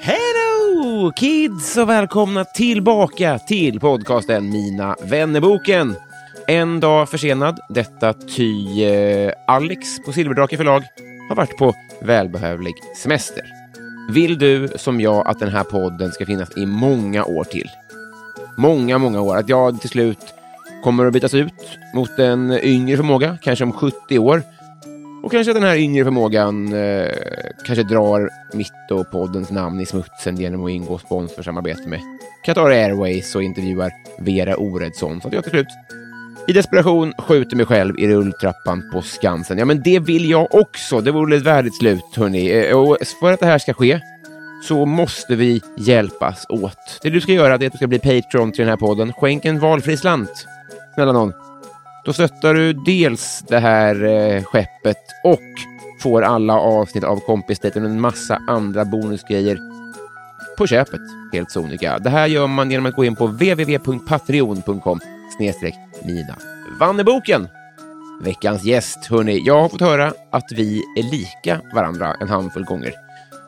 Hello kids och välkomna tillbaka till podcasten Mina vännerboken. En dag försenad, detta ty eh, Alex på Silverdrake förlag har varit på välbehövlig semester. Vill du som jag att den här podden ska finnas i många år till? Många, många år. Att jag till slut kommer att bytas ut mot en yngre förmåga, kanske om 70 år. Och kanske den här yngre förmågan eh, kanske drar mitt och poddens namn i smutsen genom att ingå sponsorsamarbete med Qatar Airways och intervjuar Vera Oredsson. Så att jag till slut i desperation skjuter mig själv i rulltrappan på Skansen. Ja, men det vill jag också. Det vore ett värdigt slut, hörni. Eh, och för att det här ska ske så måste vi hjälpas åt. Det du ska göra är att du ska bli Patreon till den här podden. Skänk en valfri slant. Snälla någon. Då stöttar du dels det här eh, skeppet och får alla avsnitt av Kompisdejten och en massa andra bonusgrejer på köpet, helt sonika. Det här gör man genom att gå in på www.patreon.com snedstreck Nina Vanneboken. Veckans gäst, hörni. Jag har fått höra att vi är lika varandra en handfull gånger.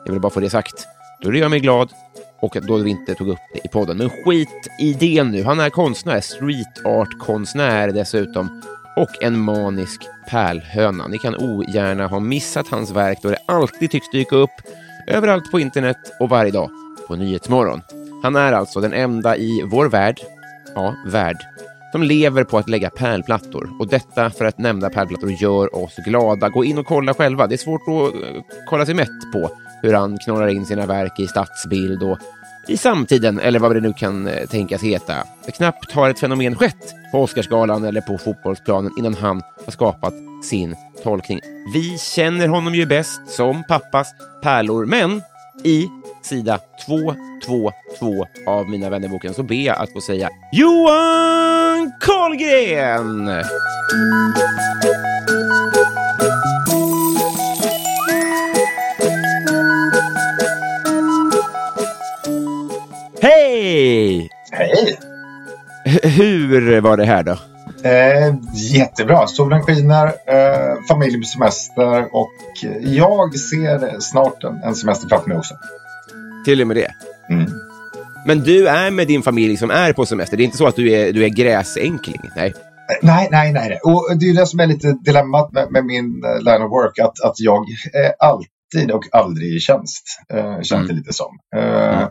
Jag vill bara få det sagt. Då gör mig glad och då vi inte tog upp det i podden. Men skit i det nu. Han är konstnär, street art-konstnär dessutom och en manisk pärlhöna. Ni kan ogärna ha missat hans verk då det alltid tycks dyka upp överallt på internet och varje dag på Nyhetsmorgon. Han är alltså den enda i vår värld, ja, värld, de lever på att lägga pärlplattor. Och detta för att nämnda pärlplattor gör oss glada. Gå in och kolla själva. Det är svårt att eh, kolla sig mätt på hur han knorrar in sina verk i stadsbild och i samtiden, eller vad det nu kan eh, tänkas heta. Knappt har ett fenomen skett på Oscarsgalan eller på fotbollsplanen innan han har skapat sin tolkning. Vi känner honom ju bäst som pappas pärlor, men i sida 222 av Mina vännerboken så ber jag att få säga Johan Karlgren! Hej! Hej! Hur var det här då? Eh, jättebra. Solen skiner, eh, familj på semester och jag ser snart en, en semester framför mig också. Till och med det. Mm. Men du är med din familj som är på semester. Det är inte så att du är, du är gräsänkling? Nej. Eh, Nej, nej, nej. Och det är det som är lite dilemmat med, med min eh, line of work. Att, att jag är alltid och aldrig i tjänst. Eh, känns Mm. det lite som. Eh,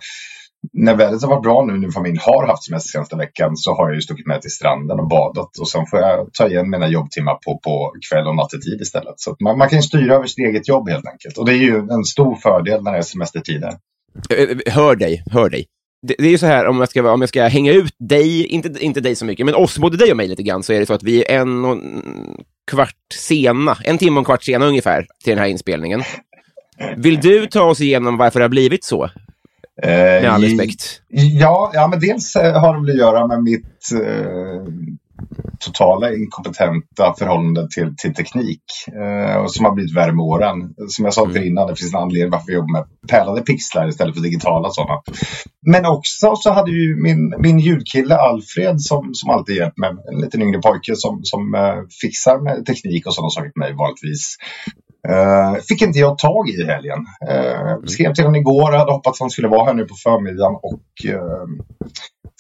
När vädret har varit bra nu, när familjen har haft semester senaste veckan, så har jag ju stuckit med till stranden och badat. Och sen får jag ta igen mina jobbtimmar på, på kväll och nattetid istället. Så man, man kan styra över sitt eget jobb helt enkelt. Och det är ju en stor fördel när det är semestertider. Eh, Hör dig, hör dig. Det, det är ju så här, om jag, ska, om jag ska hänga ut dig, inte, inte dig så mycket, men oss, både dig och mig lite grann, så är det så att vi är en och en kvart sena, en timme och en kvart sena ungefär, till den här inspelningen. Vill du ta oss igenom varför det har blivit så? Med all respekt. Ja, ja men dels eh, har det väl att göra med mitt, eh, totala inkompetenta förhållande till, till teknik eh, som har blivit värre med åren. Som jag sa till mm. innan, det finns en anledning varför vi jobbar med pärlade pixlar istället för digitala sådana. Men också så hade ju min, min ljudkille Alfred som, som alltid hjälpt mig, en liten yngre pojke som, som eh, fixar med teknik och sådana saker till mig vanligtvis. Uh, fick inte jag tag i helgen. Uh, skrev till honom igår, hade hoppats att han skulle vara här nu på förmiddagen och uh,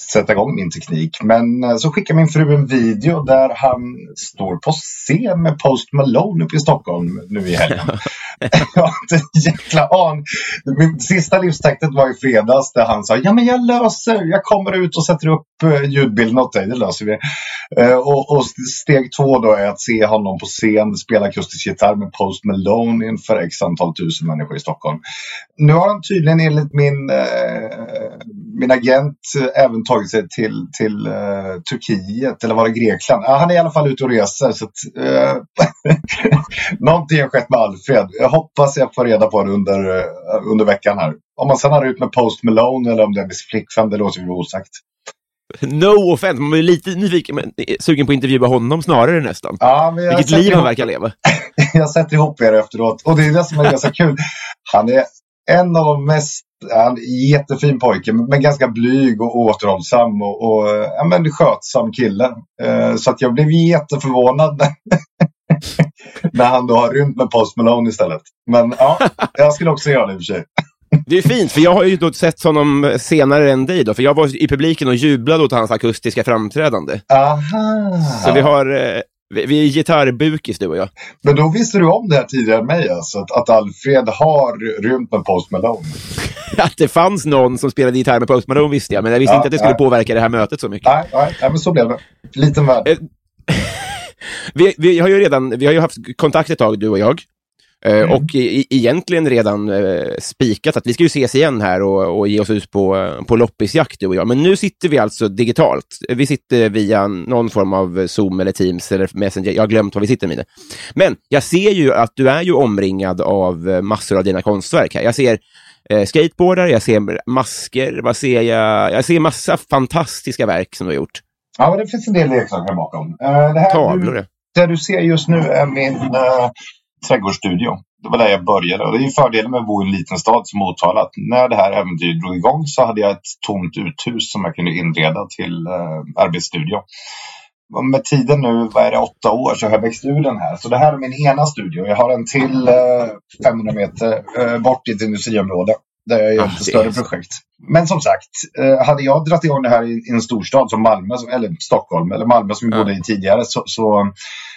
sätta igång min teknik. Men uh, så skickar min fru en video där han står på scen med Post Malone uppe i Stockholm nu i helgen. jag har inte en jäkla an. Min sista livstecknet var i fredags där han sa ja men jag löser, jag kommer ut och sätter upp ljudbilden åt dig, det löser vi. och, och steg två då är att se honom på scen spela akustisk gitarr med Post Malone inför x antal tusen människor i Stockholm. Nu har han tydligen enligt min, eh, min agent även tagit sig till, till eh, Turkiet eller var det Grekland? Ah, han är i alla fall ute och reser. Så att, eh, någonting har skett med Alfred. Jag hoppas jag får reda på det under, eh, under veckan här. Om man sen har ut med Post Malone eller om det är med flickvän, det låter ju osagt. No offense, man blir lite nyfiken, men sugen på att intervjua honom snarare nästan. Ja, Vilket liv han verkar leva. jag sätter ihop er efteråt och det är det som är ganska kul. Han är en av de mest han är jättefin pojke, men ganska blyg och återhållsam och, och ja, men skötsam kille. Eh, så att jag blev jätteförvånad när han då har rymt med Post Malone istället. Men ja, jag skulle också göra det i och för sig. Det är fint, för jag har ju då sett honom senare än dig. Då, för jag var i publiken och jublade åt hans akustiska framträdande. Aha. Så vi har... Vi, vi är gitarrbukis du och jag. Men då visste du om det här tidigare än mig, alltså, att, att Alfred har rymt med Post Malone? att det fanns någon som spelade gitarr med Post Malone visste jag, men jag visste ja, inte att det skulle nej. påverka det här mötet så mycket. Nej, nej, nej men så blev det. Liten värld. Eh, vi, vi, har ju redan vi har ju haft kontakt ett tag, du och jag. Eh, mm. Och egentligen redan eh, spikat att vi ska ju ses igen här och, och ge oss ut på, på loppisjakt du och jag. Men nu sitter vi alltså digitalt. Vi sitter via någon form av Zoom eller Teams eller Messenger. Jag har glömt var vi sitter med. Men jag ser ju att du är ju omringad av eh, massor av dina konstverk här. Jag ser skateboardar, jag ser masker, vad ser jag? Jag ser massa fantastiska verk som du har gjort. Ja, det finns en del leksaker bakom. Uh, det här Tavlor. Du, det du ser just nu är min uh, trädgårdsstudio. Det var där jag började och det är fördelen med att bo i en liten stad som Motala. Att när det här äventyret drog igång så hade jag ett tomt uthus som jag kunde inreda till eh, arbetsstudio. Med tiden nu, vad är det, åtta år, så har jag växt ur den här. Så det här är min ena studio. Jag har en till eh, 500 meter eh, bort i ett industriområde där jag gör ah, lite större projekt. Men som sagt, eh, hade jag dragit igång det här i en storstad som Malmö, eller Stockholm, eller Malmö som vi bodde i tidigare, så, så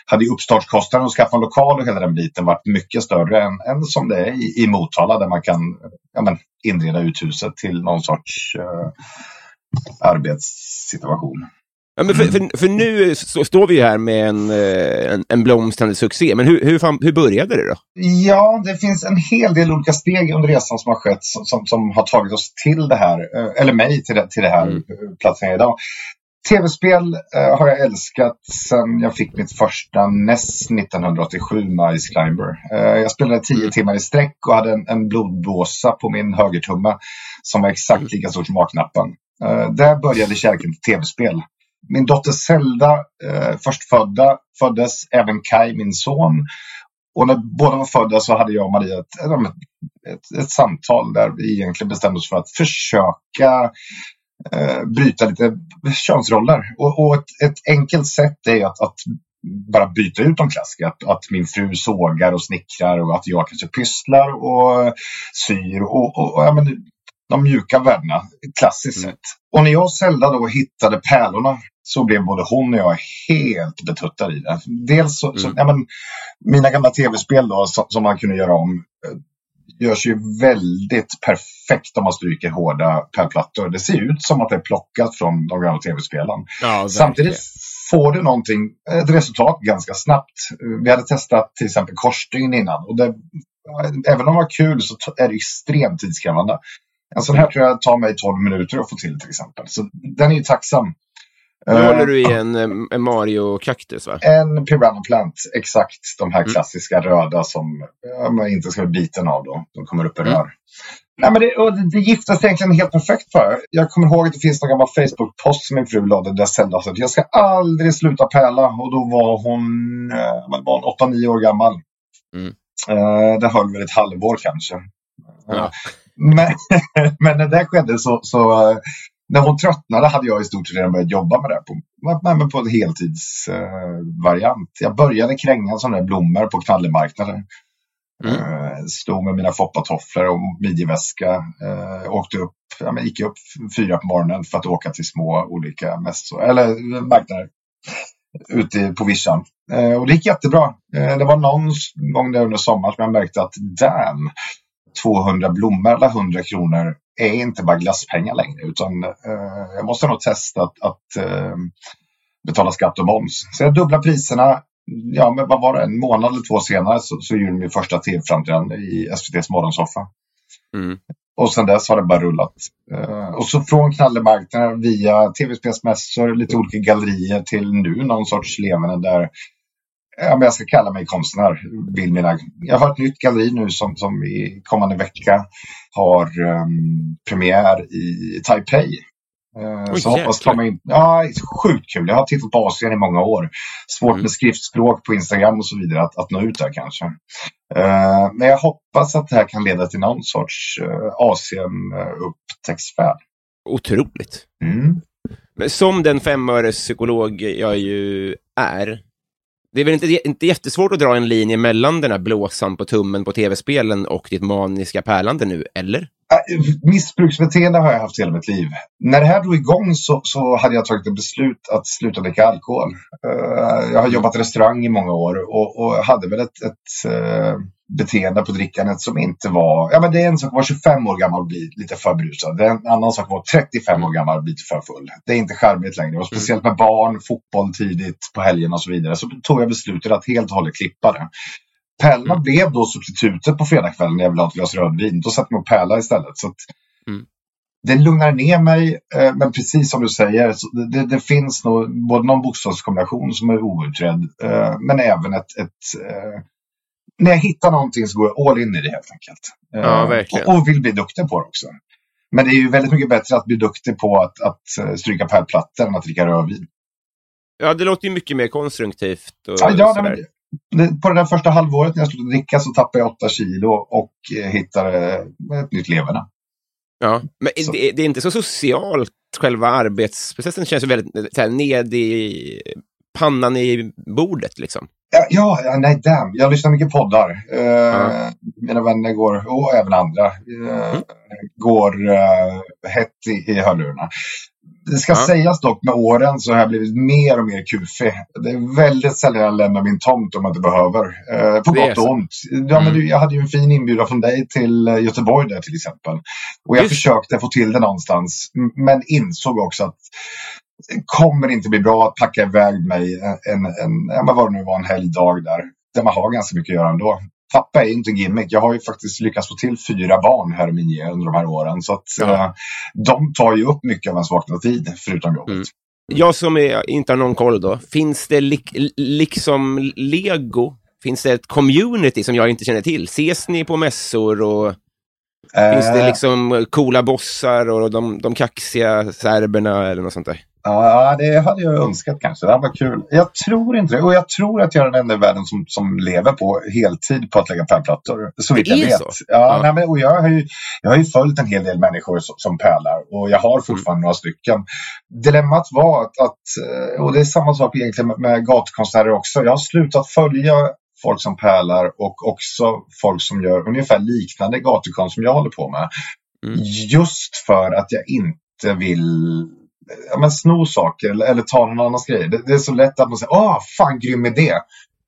hade uppstartskostnaden att skaffa en lokal och hela den biten varit mycket större än, än som det är i, i Motala där man kan ja, men, inreda uthuset till någon sorts uh, arbetssituation. Ja, men för, för, för nu så står vi här med en, eh, en, en blomstrande succé, men hur, hur, fan, hur började det då? Ja, det finns en hel del olika steg under resan som har skett som, som, som har tagit oss till det här, eh, eller mig till det, till det här mm. platsen idag. Tv-spel eh, har jag älskat sedan jag fick mitt första NES 1987 med Ice Climber. Eh, jag spelade tio mm. timmar i sträck och hade en, en blodblåsa på min högertumme som var exakt mm. lika stor som A-knappen. Eh, där började kärleken till tv-spel. Min dotter Zelda, eh, förstfödda, föddes även Kai, min son. Och när båda var födda så hade jag och Maria ett, ett, ett samtal där vi egentligen bestämde oss för att försöka eh, bryta lite könsroller. Och, och ett, ett, enkelt sätt är att, att bara byta ut de klassiska. Att, att, min fru sågar och snickrar och att jag kanske pysslar och syr. Och, och, och ja, men, de mjuka värdena, klassiskt mm. sett. Och när jag Zelda då hittade pärlorna så blev både hon och jag helt betuttade i det. Dels så, mm. så ja, men, mina gamla tv-spel då som, som, man kunde göra om eh, görs ju väldigt perfekt om man stryker hårda pärlplattor. Det ser ut som att det är plockat från de gamla tv-spelen. Ja, Samtidigt får du någonting, ett resultat ganska snabbt. Vi hade testat till exempel korsstygn innan och det, även om det var kul så är det extremt tidskrävande. En sån här tror jag tar mig 12 minuter att få till till exempel. Så den är ju tacksam. Nu håller du i en, en Mario-kaktus va? En Piranha Plant, exakt de här mm. klassiska röda som man inte ska bli biten av då. De kommer upp i mm. rör. Nej, men det, det, det giftas egentligen helt perfekt för. Jag kommer ihåg att det finns någon gammal Facebook-post som min fru lade där Zelda sa att jag ska aldrig sluta pärla. Och då var hon, eh, var 8-9 år gammal. Mm. Eh, det höll väl ett halvår kanske. Ja. Men, men när det skedde så, så när hon tröttnade hade jag i stort sett redan börjat jobba med det på, med, på en heltidsvariant. Eh, jag började kränga sådana här blommor på knallemarknaden. Mm. Eh, stod med mina foppatofflor och midjeväska. Eh, åkte upp, ja, men gick upp fyra på morgonen för att åka till små olika mässor, eller marknader ute på vischan. Och det gick jättebra. Det var någon gång där under sommaren som jag märkte att damn, 200 blommor eller 100 kronor är inte bara glasspengar längre utan eh, jag måste nog testa att, att eh, betala skatt och moms. Så jag dubblar priserna. Ja, men vad var det? En månad eller två senare så, så gjorde min första tv-framträdande i SVTs morgonsoffa. Mm. Och sen dess har det bara rullat. Uh, och så från knallemarknaden via tv-spelsmässor, lite olika gallerier till nu någon sorts levande där men jag ska kalla mig konstnär. Vill mina, jag har ett nytt galleri nu som, som i kommande vecka har um, premiär i Taipei. Uh, så hoppas komma in. Ja, sjukt kul. Jag har tittat på Asien i många år. Svårt mm. med skriftspråk på Instagram och så vidare att, att nå ut där kanske. Uh, men jag hoppas att det här kan leda till någon sorts uh, Asien-upptäcktsfärd. Otroligt. Mm. Men som den femöres psykolog jag ju är, det är väl inte, inte jättesvårt att dra en linje mellan den här blåsan på tummen på tv-spelen och ditt maniska pärlande nu, eller? Missbruksbeteende har jag haft hela mitt liv. När det här drog igång så, så hade jag tagit ett beslut att sluta dricka alkohol. Uh, jag har jobbat i restaurang i många år och, och hade väl ett, ett uh, beteende på drickandet som inte var... Ja, men det är en sak att vara 25 år gammal och bli lite för berusad. Det är en annan sak att vara 35 år gammal och bli lite för full. Det är inte charmigt längre. Och speciellt med barn, fotboll tidigt på helgen och så vidare så tog jag beslutet att helt och hållet klippa det. Pärlorna mm. blev då substitutet på fredagskvällen när jag ville ha ett glas rödvin. Då satte jag mig och pärla istället. Så mm. Det lugnar ner mig, eh, men precis som du säger, det, det, finns nog både någon bokstavskombination som är outredd, eh, men även ett, ett eh, när jag hittar någonting så går jag all in i det helt enkelt. Ja, verkligen. Och, och vill bli duktig på det också. Men det är ju väldigt mycket bättre att bli duktig på att, att stryka pärlplattor än att dricka rödvin. Ja, det låter ju mycket mer konstruktivt. Och ja, ja men, på det där första halvåret när jag slutade dricka så tappade jag 8 kilo och eh, hittade ett nytt leverne. Ja, men det, det, är inte så socialt, själva arbetsprocessen känns väldigt så här, ned i pannan i bordet liksom. Ja, ja, nej damn. Jag lyssnar mycket poddar. Uh, ja. Mina vänner går, och även andra, uh, mm. går uh, hett i, i hörlurarna. Det ska ja. sägas dock med åren så har jag blivit mer och mer kufig. Det är väldigt sällan jag lämnar min tomt om jag inte behöver. Eh, på gott och ont. Ja, men du, jag hade ju en fin inbjudan från dig till Göteborg där till exempel. Och jag Just. försökte få till det någonstans. Men insåg också att det kommer inte bli bra att packa iväg mig en, en, en vad det nu var, en helgdag där. Där man har ganska mycket att göra ändå pappa är inte en gimmick. Jag har ju faktiskt lyckats få till fyra barn här i min under de här åren. Så att, ja. eh, de tar ju upp mycket av ens vakna tid, förutom jobbet. Mm. Jag som är, inte har någon koll då, finns det li liksom lego, finns det ett community som jag inte känner till? Ses ni på mässor och äh... finns det eh. liksom coola bossar och de, de kaxiga serberna eller något sånt där? Ja, det hade jag önskat kanske. Det var kul. Jag tror inte det. Och jag tror att jag är den enda i världen som, som lever på heltid på att lägga pärlplattor. Så vitt jag vet. Så. Ja, ja. Nej, men, och jag, har ju, jag har ju följt en hel del människor som, som pärlar och jag har fortfarande mm. några stycken. Dilemmat var att, att, eh, och det är samma sak egentligen med, med gatukonstnärer också. Jag har slutat följa folk som pärlar och också folk som gör ungefär liknande gatukonst som jag håller på med. Mm. Just för att jag inte vill ja, men sno saker eller, eller ta någon annans grej. Det, det, är så lätt att man säger åh, fan grym idé.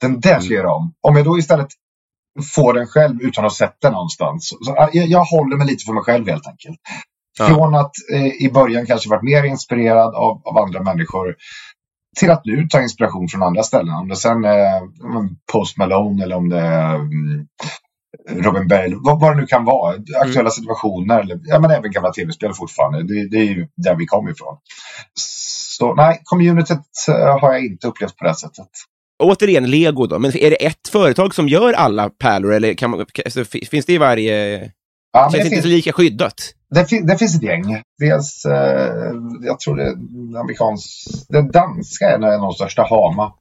Den där ska jag göra om. Om jag då istället får den själv utan att ha sett den någonstans. Så, jag, jag, håller mig lite för mig själv helt enkelt. Från att eh, i början kanske varit mer inspirerad av, av andra människor till att nu ta inspiration från andra ställen. Om det sen är Post Malone eller om det är mm, Robin Berg, vad, vad det nu kan vara. Aktuella mm. situationer, eller, ja, men även gamla tv-spel fortfarande. Det, det, är ju där vi kommer ifrån. Så nej, communityt eh, har jag inte upplevt på det sättet. Återigen Lego då, men är det ett företag som gör alla pärlor eller kan man, alltså, finns det i varje... Ja, det känns inte finns, så lika skyddat. det, fin, det finns ett gäng. Dels, eh, jag tror det är amerikansk, den danska är en av de största, Hama.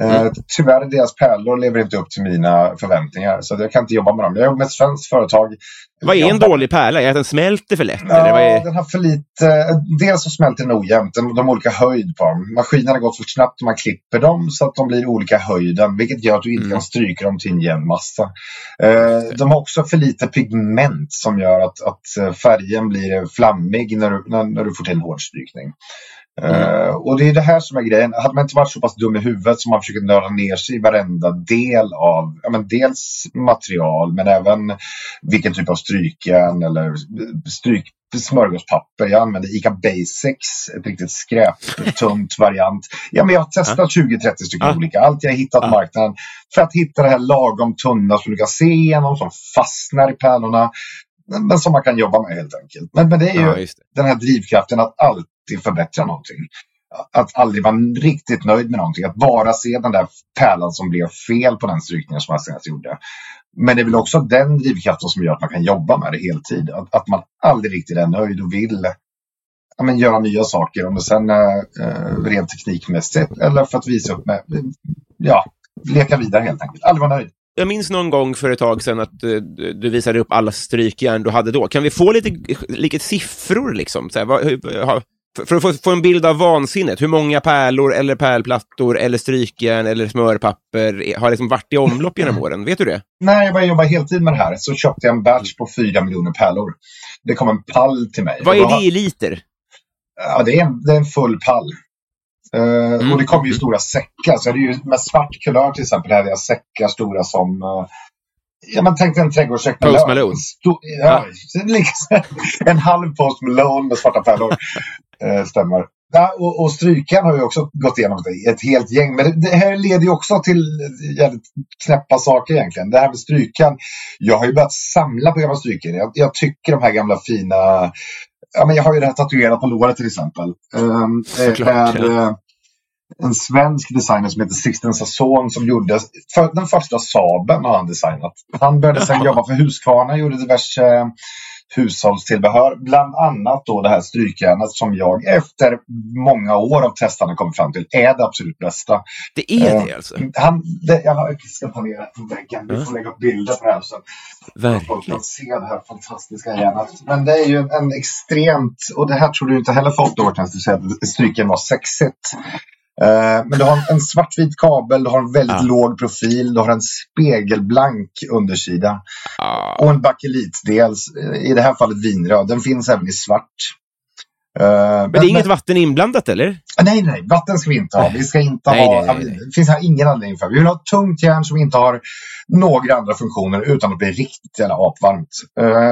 Eh, tyvärr, deras pärlor lever inte upp till mina förväntningar. Så jag kan inte jobba med dem. Jag jobbar med ett svenskt företag. Vad är en dålig pärla? Är det att den smälter för lätt? Ja, är... den har för lite... Dels så smälter den ojämnt. De, de har olika höjd på dem. Maskinerna går för snabbt när man klipper dem så att de blir olika höjden. Vilket gör att du inte Mm. kan stryka dem till en jämn massa. Eh, de har också för lite pigment som gör att, att eh, färgen blir flammig när du, när, när du får till en hård strykning. Eh, och det är det här som är grejen. Hade man inte varit så pass dum i huvudet som man försöker nörda ner sig i varenda del av ja, men dels material men även vilken typ av strykjärn eller stryk smörgåspapper. Jag använder ICA Basics, ett riktigt skräptunt variant. Ja, men jag har testat 20-30 stycken Ah. olika. Allt jag har hittat på Ah. marknaden för att hitta det här lagom tunna som du kan se igenom, som fastnar i pärlorna. Men som man kan jobba med helt enkelt. Men, men det är ju Ja, det. den här drivkraften att alltid förbättra någonting. Att aldrig vara riktigt nöjd med någonting. Att bara se den där pärlan som blev fel på den strykningen som man senast gjorde. Men det är väl också den drivkraften som gör att man kan jobba med det heltid. Att, att man aldrig riktigt är nöjd och vill ja, men göra nya saker. Om det sen är eh, rent teknikmässigt eller för att visa upp med, ja, leka vidare helt enkelt. Aldrig vara nöjd. Jag minns någon gång för ett tag sedan att eh, du visade upp alla strykjärn du hade då. Kan vi få lite, lite siffror liksom? Så här, vad, hur, för, att få, få en bild av vansinnet. Hur många pärlor eller pärlplattor eller strykjärn eller smörpapper har liksom varit i omlopp genom åren? Vet du det? När jag började jobba heltid med det här så köpte jag en batch på 4 miljoner pärlor. Det kom en pall till mig. Vad är det i liter? Ja, det är en, det är en full pall. Eh, Och det kommer ju stora säckar. Så det är ju med svart kulör till exempel. Har jag säckar stora som... eh, ja, men tänk dig en trädgårdssäck med Post. Malone. Sto- ja, liksom en halv Post Malone med svarta pärlor. Eh, stämmer. Ja, och, och strykan har ju också gått igenom ett, helt gäng. Men det, det här leder ju också till jävligt knäppa saker egentligen. Det här med strykan. Jag har ju börjat samla på gamla stryken. Jag, jag tycker de här gamla fina ja, men jag har ju det här tatuerat på låret till exempel. Um, Såklart, är eh, en svensk designer som heter Sixten Sasson som gjorde för, den första Saaben har han designat. Han började Jaha. jobba för Husqvarna, gjorde diverse eh, hushållstillbehör. Bland annat då det här strykjärnet som jag efter många år av testande kom fram till är det absolut bästa. Det är Eh, det alltså? Han, det, jag ska ta ner det på väggen. Vi får lägga upp bilder på det här. Så folk Verkligen. kan se det här fantastiska järnet. Men det är ju en extremt, och det här tror du inte heller folk då när du säger att stryken var sexigt. Eh, men du har en, svartvit kabel, du har en väldigt Ja. låg profil, du har en spegelblank undersida Ah. och en bakelitdel, eh, i det här fallet vinröd. Den finns även i svart. Eh, Men det är inget vatten inblandat eller? Nej, nej, vatten ska vi inte ha. Vi ska inte Nej, ha... nej, nej. Det finns här ingen anledning för. Vi vill ha tungt järn som inte har några andra funktioner utan att bli riktigt jävla apvarmt.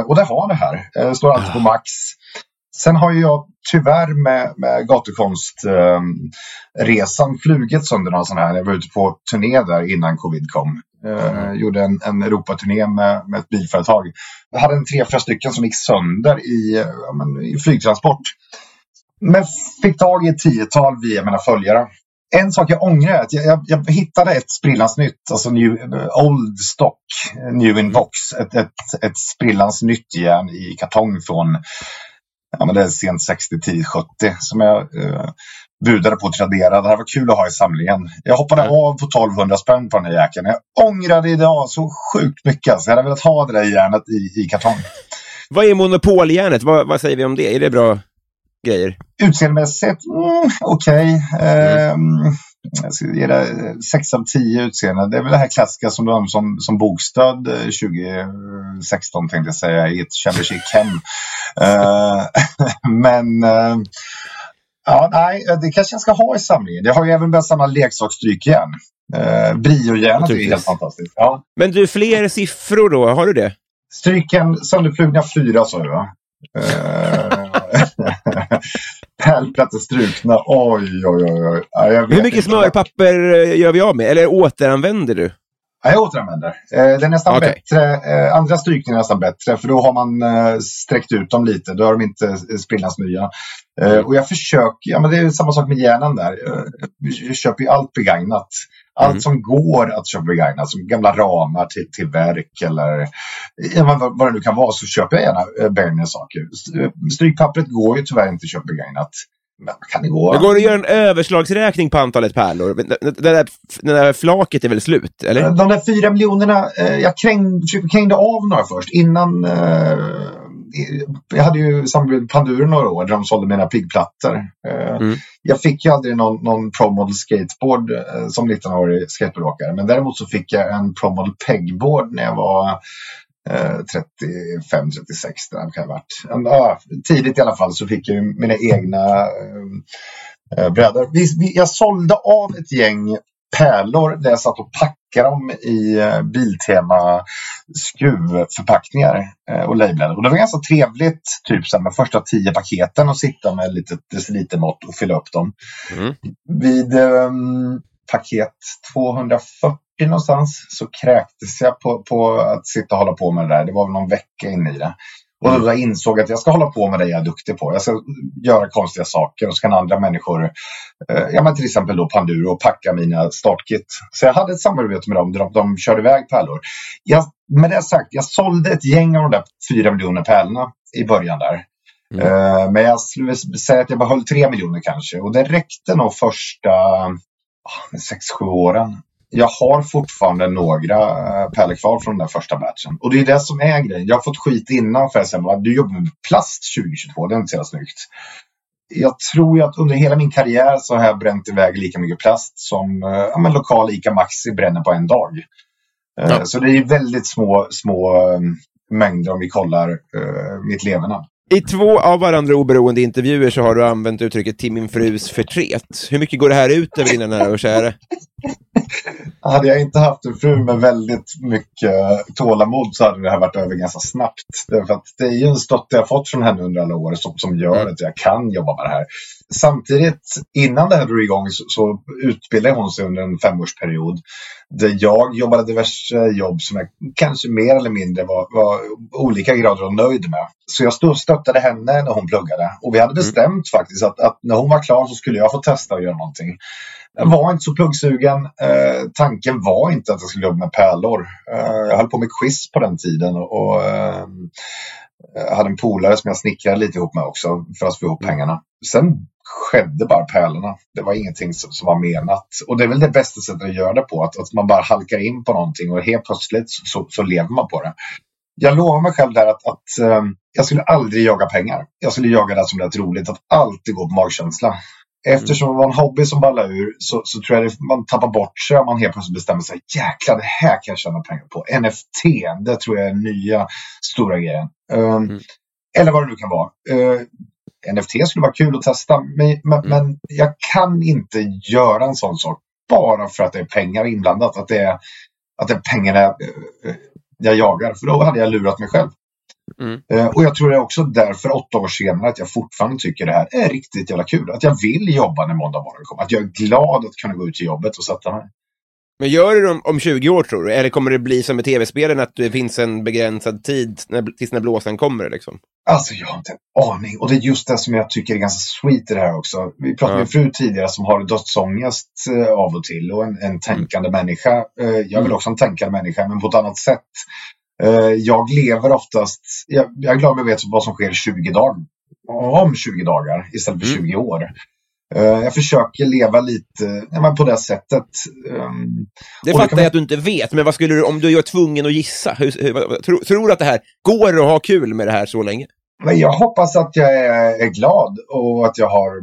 Och det har det här. Uh, står alltid på Ah. max. Sen har ju jag tyvärr med, med gatukonstresan flugit sönder några sådana här. Jag var ute på turné där innan covid kom. Eh, Gjorde en, en Europaturné med, med ett bilföretag. Jag hade en tre, fyra stycken som gick sönder i, eh, ja, men, i flygtransport. Men fick tag i ett tiotal via mina följare. En sak jag ångrar är att jag, jag, jag hittade ett sprillans nytt, alltså new, old stock, new in box. Ett, ett, ett sprillans nytt järn i kartong från ja, men det är sent 60, 10, 70 som jag eh, budade på Tradera. Det här var kul att ha i samlingen. Jag hoppade Mm. av på 1200 spänn på den här jäkeln. Jag ångrade idag så sjukt mycket. Så jag hade velat ha det där järnet i, i kartong. Vad är monopoljärnet? Vad, vad säger vi om det? Är det bra grejer? Utseendemässigt, mm, okej. Ehm, jag ska ge det 6 av 10 utseende. Det är väl det här klassiska som de som, som bokstöd eh, 2016 tänkte jag säga i ett Chic hem. Eh, men eh, ja, nej, det kanske jag ska ha i samlingen. Jag har ju även börjat samla leksaksstrykjärn. Uh, Briojärnet är helt fantastiskt. Ja. Men du, fler siffror då? Har du det? Stryken sönderflugna fyra sa du va? Pärlplattor strukna. Oj, oj, oj. oj. Ja, Hur mycket smörpapper eh, gör vi av med? Eller återanvänder du? Ja, jag återanvänder. Eh, det är nästan Okej. bättre. Eh, andra strykningar är nästan bättre för då har man eh, sträckt ut dem lite. Då är de inte sprillans nya. Och jag försöker, ja men det är samma sak med hjärnan där. Jag köper ju allt begagnat. Allt Mm. som går att köpa begagnat, som gamla ramar till, till verk eller vad, vad det nu kan vara, så köper jag gärna begagnade saker. Strykpappret går ju tyvärr inte att köpa begagnat. Kan det gå? Det går att göra en överslagsräkning på antalet pärlor. Det, där, det där flaket är väl slut, eller? De där fyra miljonerna, eh, jag kräng, krängde av några först innan. Eh, jag hade ju samarbete med Panduro några år där de sålde mina piggplattor. Eh, Mm. Jag fick ju aldrig någon, någon Pro Model skateboard som 19-årig skateboardåkare. Men däremot så fick jag en Pro Model pegboard när jag var eh, 35-36 där kan ha varit. Ja, tidigt i alla fall så fick jag mina egna eh, eh, brädor. Vi, vi, jag sålde av ett gäng pärlor där jag satt och packade dem i eh, Biltema skruvförpackningar eh, och labelade. Och det var ganska trevligt, typ så här, med första tio paketen och sitta med ett litet decilitermått och fylla upp dem. Mm. Vid ehm, paket 240 någonstans så kräktes jag på, på att sitta och hålla på med det där. Det var väl någon vecka inne i det. Och då jag insåg att jag ska hålla på med det jag är duktig på. Jag ska göra konstiga saker och så kan andra människor, eh, ja men till exempel då Panduro, packa mina startkit. Så jag hade ett samarbete med dem där de, de körde iväg pärlor. Jag, med det sagt, jag sålde ett gäng av de där fyra miljoner pärlorna i början där. Mm. Eh, men jag skulle säga att jag behöll tre miljoner kanske och det räckte nog första ah, sex, sju åren. Jag har fortfarande några eh, pärlor kvar från den där första batchen. Och det är det som är grejen. Jag har fått skit innan för att säga du jobbar med plast 2022, det är inte så jävla snyggt. Jag tror att under hela min karriär så har jag bränt iväg lika mycket plast som eh, ja, men lokal ICA Maxi bränner på en dag. Eh, Ja. Så det är väldigt små, små mängder om vi kollar mitt leverne. I två av varandra oberoende intervjuer så har du använt uttrycket till min frus förtret. Hur mycket går det här ut över dina nära och kära? Hade jag inte haft en fru med väldigt mycket tålamod så hade det här varit över ganska snabbt. Därför att det är ju en stötte jag fått från henne under alla år som, som gör Mm. att jag kan jobba med det här. Samtidigt, innan det här drog igång så, så utbildade hon sig under en femårsperiod där jag jobbade diverse jobb som jag kanske mer eller mindre var, var olika grader av nöjd med. Så jag stod, stöttade henne när hon pluggade och vi hade bestämt faktiskt att, att när hon var klar så skulle jag få testa att göra någonting. Jag var inte så pluggsugen. Eh, tanken var inte att jag skulle jobba med pärlor. Eh, jag höll på med quiz på den tiden och, och eh, jag hade en polare som jag snickrade lite ihop med också för att få ihop pengarna. Sen skedde bara pärlorna. Det var ingenting som, som var menat. Och det är väl det bästa sättet att göra det på. Att, att man bara halkar in på någonting och helt plötsligt så, så lever man på det. Jag lovar mig själv där att, att eh, jag skulle aldrig jaga pengar. Jag skulle jaga det som lät roligt. Att alltid gå på magkänsla. Eftersom det var en hobby som ballade ur så, så tror jag det, man tappar bort sig om man helt plötsligt bestämmer sig. Jäklar, det här kan jag tjäna pengar på. NFT, det tror jag är nya stora grejen. Um, Mm. Eller vad det nu kan vara. Uh, NFT skulle vara kul att testa, men, men, men jag kan inte göra en sån sak bara för att det är pengar inblandat. Att det är, att det är pengarna jag, eh, jag jagar, för då hade jag lurat mig själv. Mm. Eh, Och jag tror det är också därför åtta år senare att jag fortfarande tycker det här är riktigt jävla kul. Att jag vill jobba när måndag morgon kommer. Att jag är glad att kunna gå ut till jobbet och sätta mig. Men gör du det om, om 20 år tror du? Eller kommer det bli som med tv-spelen att det finns en begränsad tid när, tills när blåsan kommer? Liksom? Alltså jag har inte en aning. Och det är just det som jag tycker är ganska sweet i det här också. Vi pratade Ja. med fru tidigare som har dödsångest eh, av och till och en, en tänkande människa. Eh, Jag är väl också en tänkande människa men på ett annat sätt. Eh, Jag lever oftast, jag, jag är glad om jag vet vad som sker 20 dagar. Om 20 dagar istället för Mm. 20 år. Eh, Jag försöker leva lite ja, men på det sättet. Ehm, Det fattar jag att du inte vet, men vad skulle du, om du är tvungen att gissa, hur, hur, vad- tror, du att det här, går att ha kul med det här så länge? Men jag hoppas att jag är, är glad och att jag har...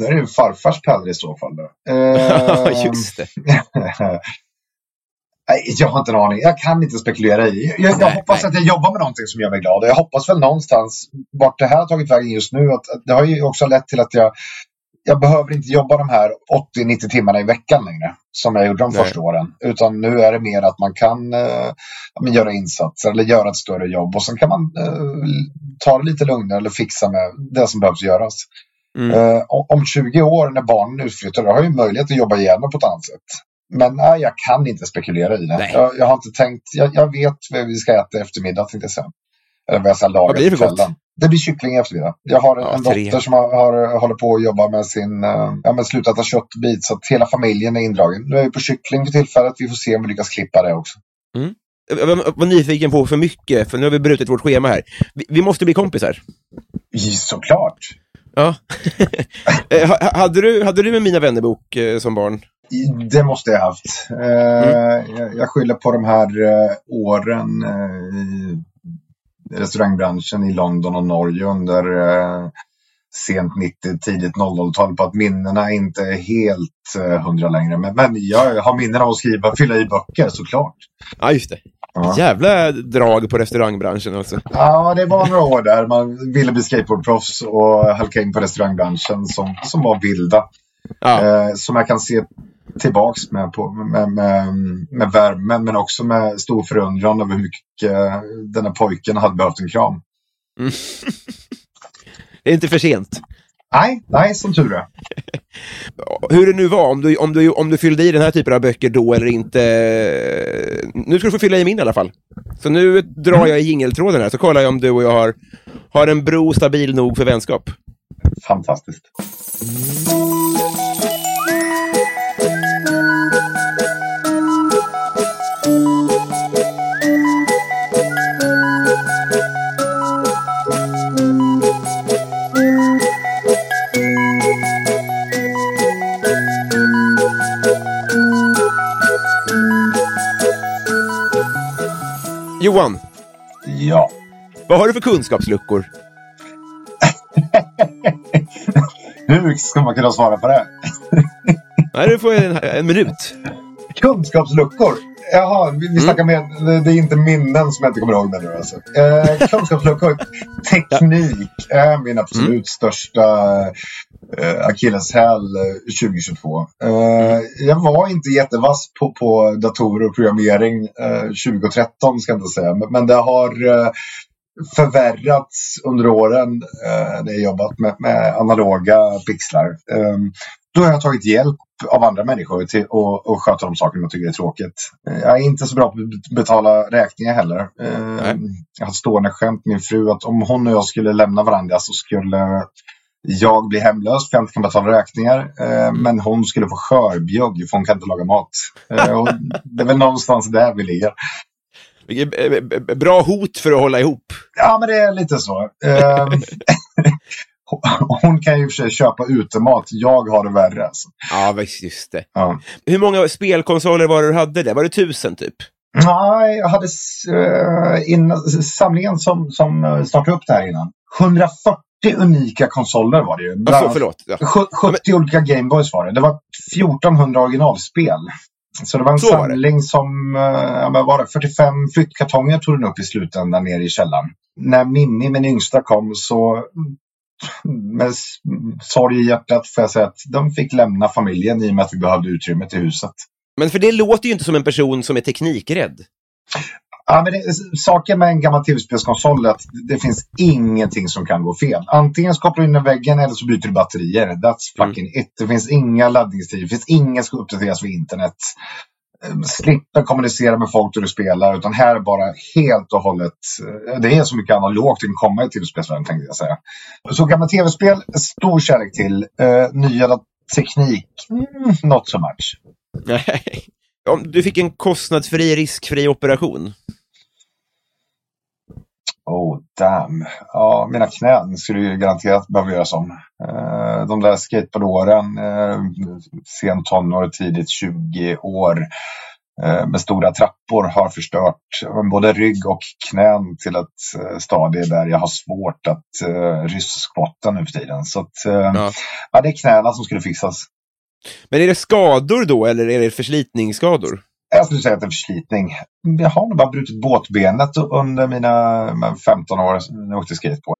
Det är ju farfars pärlor i så fall. Då. Eh, Just det. Nej, jag har inte en aning. Jag kan inte spekulera i. Jag, jag Nej, hoppas nej. att jag jobbar med någonting som gör mig glad. Och jag hoppas väl någonstans, vart det här har tagit vägen just nu, att, att det har ju också lett till att jag, jag behöver inte jobba de här 80-90 timmarna i veckan längre, som jag gjorde de Nej. första åren. Utan nu är det mer att man kan eh, göra insatser eller göra ett större jobb och sen kan man eh, ta det lite lugnare eller fixa med det som behövs göras. Mm. Eh, om om 20 år när barnen är utflyttade, har jag ju möjlighet att jobba igen på ett annat sätt. Men nej, jag kan inte spekulera i det. Jag, jag, har inte tänkt, jag, jag, vet vad vi ska äta i eftermiddag tänkte jag säga. Eller vad jag ska laga det för gott? Det blir kyckling i eftermiddag. Jag har en, ja, en dotter som har, har, håller på att jobba med sin, uh, ja men slutat äta köttbit så att hela familjen är indragen. Nu är vi på kyckling för tillfället. Vi får se om vi lyckas klippa det också. Mm. Jag var nyfiken på för mycket, för nu har vi brutit vårt schema här. Vi, vi måste bli kompisar. Såklart. Ja. Eh, hade, du, hade du en Mina vännerbok eh, som barn? Det måste jag haft. Eh, mm. jag, skyller på de här åren i restaurangbranschen i London och Norge under sent 90, tidigt 00-tal på att minnena inte är helt hundra längre. Men, men jag har minnen av att skriva, fylla i böcker såklart. Ja, just det. Ja. Jävla drag på restaurangbranschen alltså. Ja, det var några år där man ville bli skateboardproffs och halka in på restaurangbranschen som, som var vilda. Ja. Eh, som jag kan se tillbaks med, på, med, med, med värme men också med stor förundran över hur mycket den här pojken hade behövt en kram. Mm. det är inte för sent. Nej, nej, som tur är. Hur det nu var, om du, om, du, om du fyllde i den här typen av böcker då eller inte. Nu ska du få fylla i min i alla fall. Så nu drar jag i jingeltråden här, så kollar jag om du och jag har, har en bro stabil nog för vänskap. Fantastiskt. Johan. Ja. Vad har du för kunskapsluckor? Hur ska man kunna svara på det? Nej, du får en, en minut. Kunskapsluckor? Jaha, vi, vi mm. snackar med... Det är inte minnen som jag inte kommer ihåg nu. Alltså. Eh, kunskapsluckor. Teknik är min absolut mm. största eh, akilleshäl 2022. Eh, mm. Jag var inte jättevass på, på datorer och programmering eh, 2013 ska jag inte säga. Men, men det har eh, förvärrats under åren eh, när jag jobbat med, med analoga pixlar. Eh, då har jag tagit hjälp av andra människor till att sköta de saker man tycker är tråkigt. Eh, jag är inte så bra på att betala räkningar heller. Eh, jag har ett stående skämt min fru att om hon och jag skulle lämna varandra så skulle jag bli hemlös för jag inte kan betala räkningar. Eh, men hon skulle få skörbjugg för hon kan inte laga mat. Och det är väl någonstans där vi ligger. Bra hot för att hålla ihop. Ja, men det är lite så. Hon kan ju för sig köpa utemat. Jag har det värre. Alltså. Ja, just det. Ja. Hur många spelkonsoler var det du hade? Det? Var det tusen typ? Nej, jag hade innan, samlingen som, som eh, startade upp det här innan. 140 unika konsoler var det ju. Bland, alltså, förlåt. Ja. 70 Men... olika Gameboys var det. Det var 1400 originalspel. Så det var en Så samling var som, uh, ja, var det, 45 flyttkartonger tog den upp i slutändan nere i källaren. När Mimmi, min yngsta, kom så med sorg i hjärtat får jag säga att de fick lämna familjen i och med att vi behövde utrymme till huset. Men för det låter ju inte som en person som är teknikrädd. Ja, men det, saken med en gammal tv-spelskonsol är att det finns ingenting som kan gå fel. Antingen så kopplar du in den väggen eller så byter du batterier. That's mm. fucking mm. it. Det finns inga laddningstider, det finns inget som ska uppdateras via internet. Ehm, slipper kommunicera med folk när du spelar utan här är bara helt och hållet. Eh, det är så mycket analogt det kan komma i tv-spelsvärlden tänkte jag säga. Så gamla tv-spel, stor kärlek till. Uh, nya teknik, mm, not so much. Nej. Om du fick en kostnadsfri, riskfri operation? Oh damn. Ja, mina knän skulle ju garanterat behöva göras om. Uh, de där skateboardåren, uh, sent tonår, tidigt 20 år uh, med stora trappor har förstört både rygg och knän till ett stadie där jag har svårt att rysskvotta nu för tiden. Så att, ja. ja, det är knäna som skulle fixas. Men är det skador då eller är det förslitningsskador? Jag skulle säga att det är förslitning. Jag har nog bara brutit båtbenet under mina 15 år när jag åkte skateboard.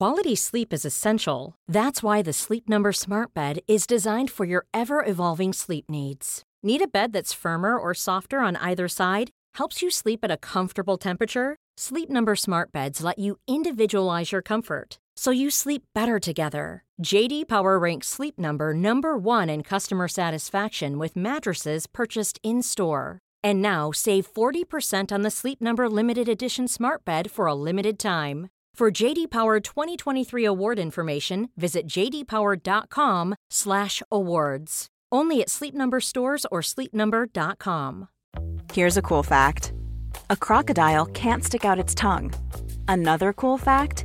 Quality sleep is essential. That's why the Sleep Number smart bed is designed for your ever-evolving sleep needs. Need a bed that's firmer or softer on either side? Helps you sleep at a comfortable temperature? Sleep Number smart beds let you individualize your comfort so you sleep better together. JD Power ranks Sleep Number number 1 in customer satisfaction with mattresses purchased in-store. And now save 40% on the Sleep Number limited edition Smart Bed for a limited time. For JD Power 2023 award information, visit jdpower.com/awards. Only at Sleep Number stores or sleepnumber.com. Here's a cool fact a crocodile can't stick out its tongue. Another cool fact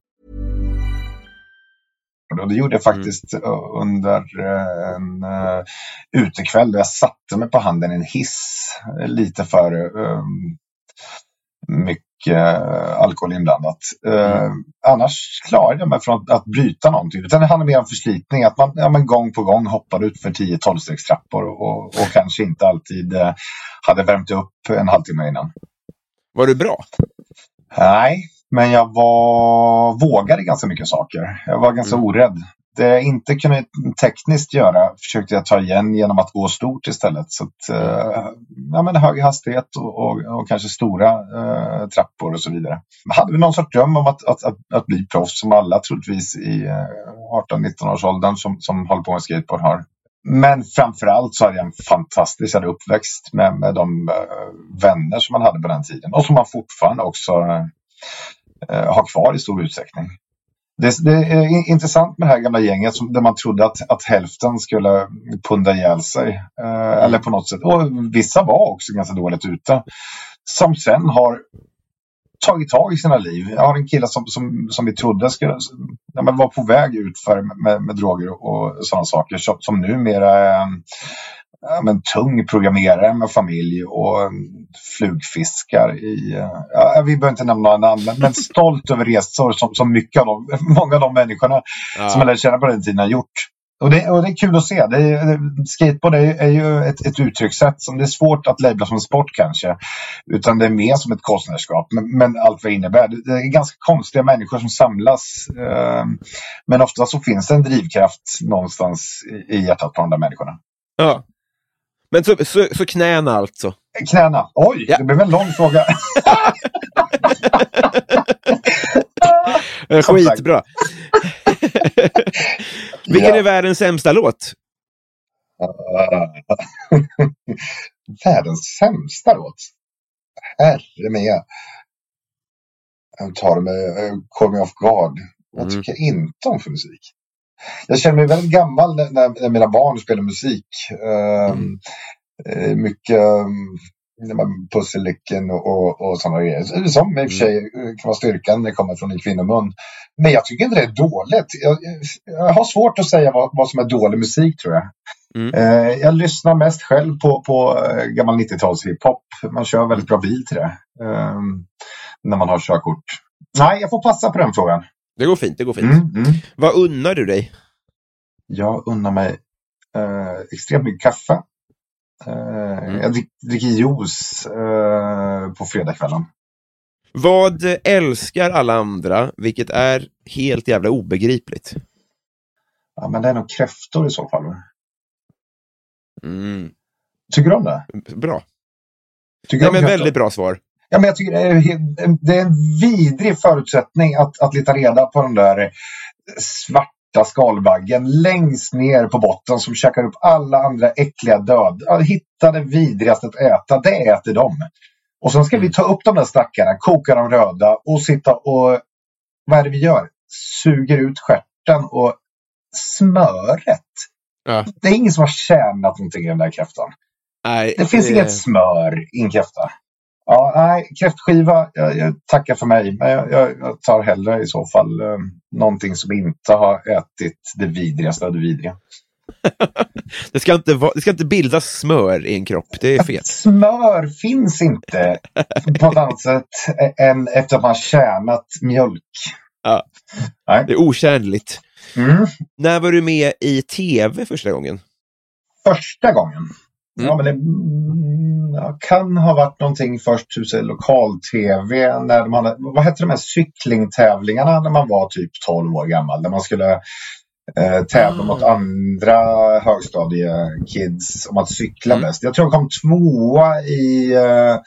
Och det gjorde jag faktiskt mm. under en uh, utekväll där jag satte mig på handen i en hiss lite för um, mycket alkohol inblandat. Uh, mm. Annars klarade jag mig från att, att bryta någonting. Utan det handlar mer om förslitning. Att man ja, men gång på gång hoppade ut för 10-12 stegstrappor och, och, kanske inte alltid uh, hade värmt upp en halvtimme innan. Var du bra? Nej, men jag var, vågade ganska mycket saker. Jag var ganska mm. orädd. Det jag inte kunde tekniskt göra försökte jag ta igen genom att gå stort istället. Så att, uh, ja, men hög hastighet och, och, och kanske stora uh, trappor och så vidare. Jag hade vi någon sorts dröm om att, att, att, att bli proffs som alla troligtvis i eh, 18-19 års åldern som, som håller på med skateboard har. Men framförallt så hade jag en fantastisk uppväxt med, med de vänner som man hade på den tiden och som man fortfarande också eh, Eh, har kvar i stor utsträckning. Det, det, är intressant med det här gamla gänget som, där man trodde att, att hälften skulle punda ihjäl sig. Eh, eller på något sätt. Och vissa var också ganska dåligt ute. Som sen har tagit tag i sina liv. Jag har en kille som, som, som vi trodde skulle ja, men var på väg ut för med, med, med droger och sådana saker som, som numera är ja, men, tung programmerare med familj och flugfiskar i... Ja, vi behöver inte nämna några namn, men, men stolt över resor som, som mycket av de, många av de människorna ja. som jag lärde känna på den tiden har gjort. Och det, och det är kul att se. Det är, skateboard är, är ju ett, ett uttryckssätt som det är svårt att labla som sport kanske. Utan det är mer som ett konstnärskap. Men, men, allt vad det innebär. Det är ganska konstiga människor som samlas. Eh, men ofta så finns det en drivkraft någonstans i, i hjärtat på de där människorna. Ja. Men så, så, så knäna alltså? Knäna. Oj, ja. det blev en lång fråga. Skitbra. Vilken är världens sämsta låt? världens sämsta låt? Herre med. Jag tar mig, call me off guard. Vad mm. tycker jag inte om för musik? Jag känner mig väldigt gammal när, när mina barn spelar musik. Mm. Uh, mycket um, och, och, och sådana grejer. Som i och för sig mm. kan vara styrkan när det kommer från en kvinnomun. Men jag tycker inte det är dåligt. Jag, jag har svårt att säga vad, vad, som är dålig musik tror jag. Mm. Uh, jag lyssnar mest själv på, på gammal 90-tals hiphop. Man kör väldigt bra bil till det. Uh, när man har körkort. Nej, jag får passa på den frågan. Det går fint, det går fint. Mm, mm. Vad unnar du dig? Jag unnar mig eh, extremt mycket kaffe. Eh, mm. Jag dricker juice eh, på fredagskvällen. Vad älskar alla andra, vilket är helt jävla obegripligt? Ja, men det är nog kräftor i så fall. Mm. Tycker du om det? Bra. Tycker Nej, men väldigt bra svar. Ja, men jag tycker det är, en vidrig förutsättning att, att leta reda på den där svarta skalbaggen längst ner på botten som käkar upp alla andra äckliga död. Hitta det vidrigaste att äta, det äter de. Och sen ska vi ta upp de där stackarna, koka dem röda och sitta och... Vad är det vi gör? Suger ut skärten och smöret. Ja. Det är ingen som har tjänat någonting i den där kräftan. Nej, det finns det... inget smör i en kräfta. Ja, nej, kräftskiva, jag, jag tackar för mig. Men jag, jag, tar hellre i så fall eh, någonting som inte har ätit det vidrigaste av det vidriga. det, ska inte va, det ska inte bildas smör i en kropp, det är fel. Smör finns inte på ett annat sätt än efter att man tjänat mjölk. Ja. Nej. Det är otjänligt. Mm. När var du med i tv första gången? Första gången? Mm. Ja, men det mm, ja, kan ha varit någonting först lokal-tv. När man, vad hette de här cyklingtävlingarna när man var typ 12 år gammal? Där man skulle eh, tävla mm. mot andra högstadiekids om att cykla mm. bäst. Jag tror jag kom tvåa i eh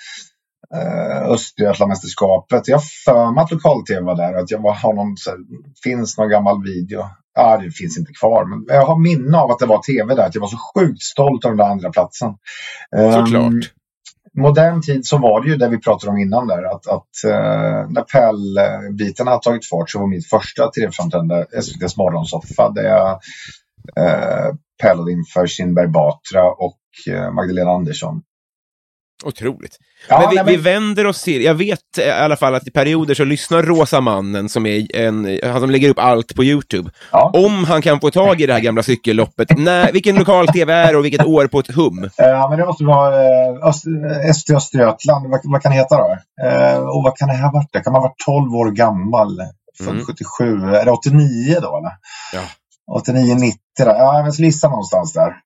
Östergötlandsmästerskapet. Jag för mig att lokal-tv var där. Att jag har någon, så, finns någon gammal video ja, det finns inte kvar, men jag har minne av att det var tv där. Att jag var så sjukt stolt över den andra platsen. Såklart. Um, modern tid så var det ju det vi pratade om innan där. Att, att uh, när pärlbitarna har tagit fart så var mitt första tv-framträdande SVTs morgonsoffa där jag uh, pärlade inför Kinberg Batra och Magdalena Andersson. Otroligt. Ja, men vi, nej, men... vi, vänder oss till, jag vet i alla fall att i perioder så lyssnar Rosa mannen som är en, han som lägger upp allt på Youtube. Ja. Om han kan få tag i det här gamla cykelloppet, när, vilken lokal-tv är det och vilket år på ett hum? Ja, men det måste vara eh, Öst, Öst, Östergötland, vad, vad, kan det heta då? Eh, och vad kan det ha varit? Det kan man ha varit 12 år gammal, mm. 77, är det 89 då eller? Ja. 89, 90 där. Ja, jag vill gissa någonstans där.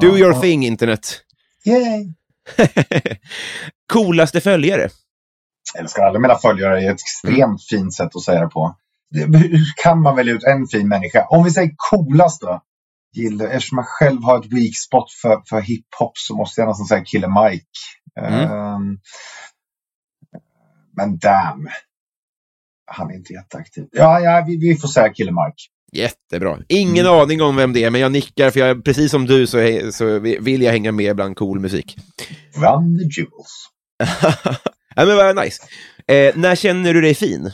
Do your thing, internet. Yay! Coolaste följare? Jag älskar alla mina följare. Det är ett extremt fint sätt att säga det på. Hur kan man välja ut en fin människa? Om vi säger coolast då? Gillar, eftersom jag själv har ett weak spot för, för hiphop så måste jag nästan säga Kille Mike. Mm. Um, men damn. Han är inte jätteaktiv. Ja, ja vi, vi får säga Kille Mike. Jättebra. Ingen mm. aning om vem det är, men jag nickar för jag, precis som du så, så vill jag hänga med bland cool musik. Run the jewels. ja, men vad nice. Eh, när känner du dig fin?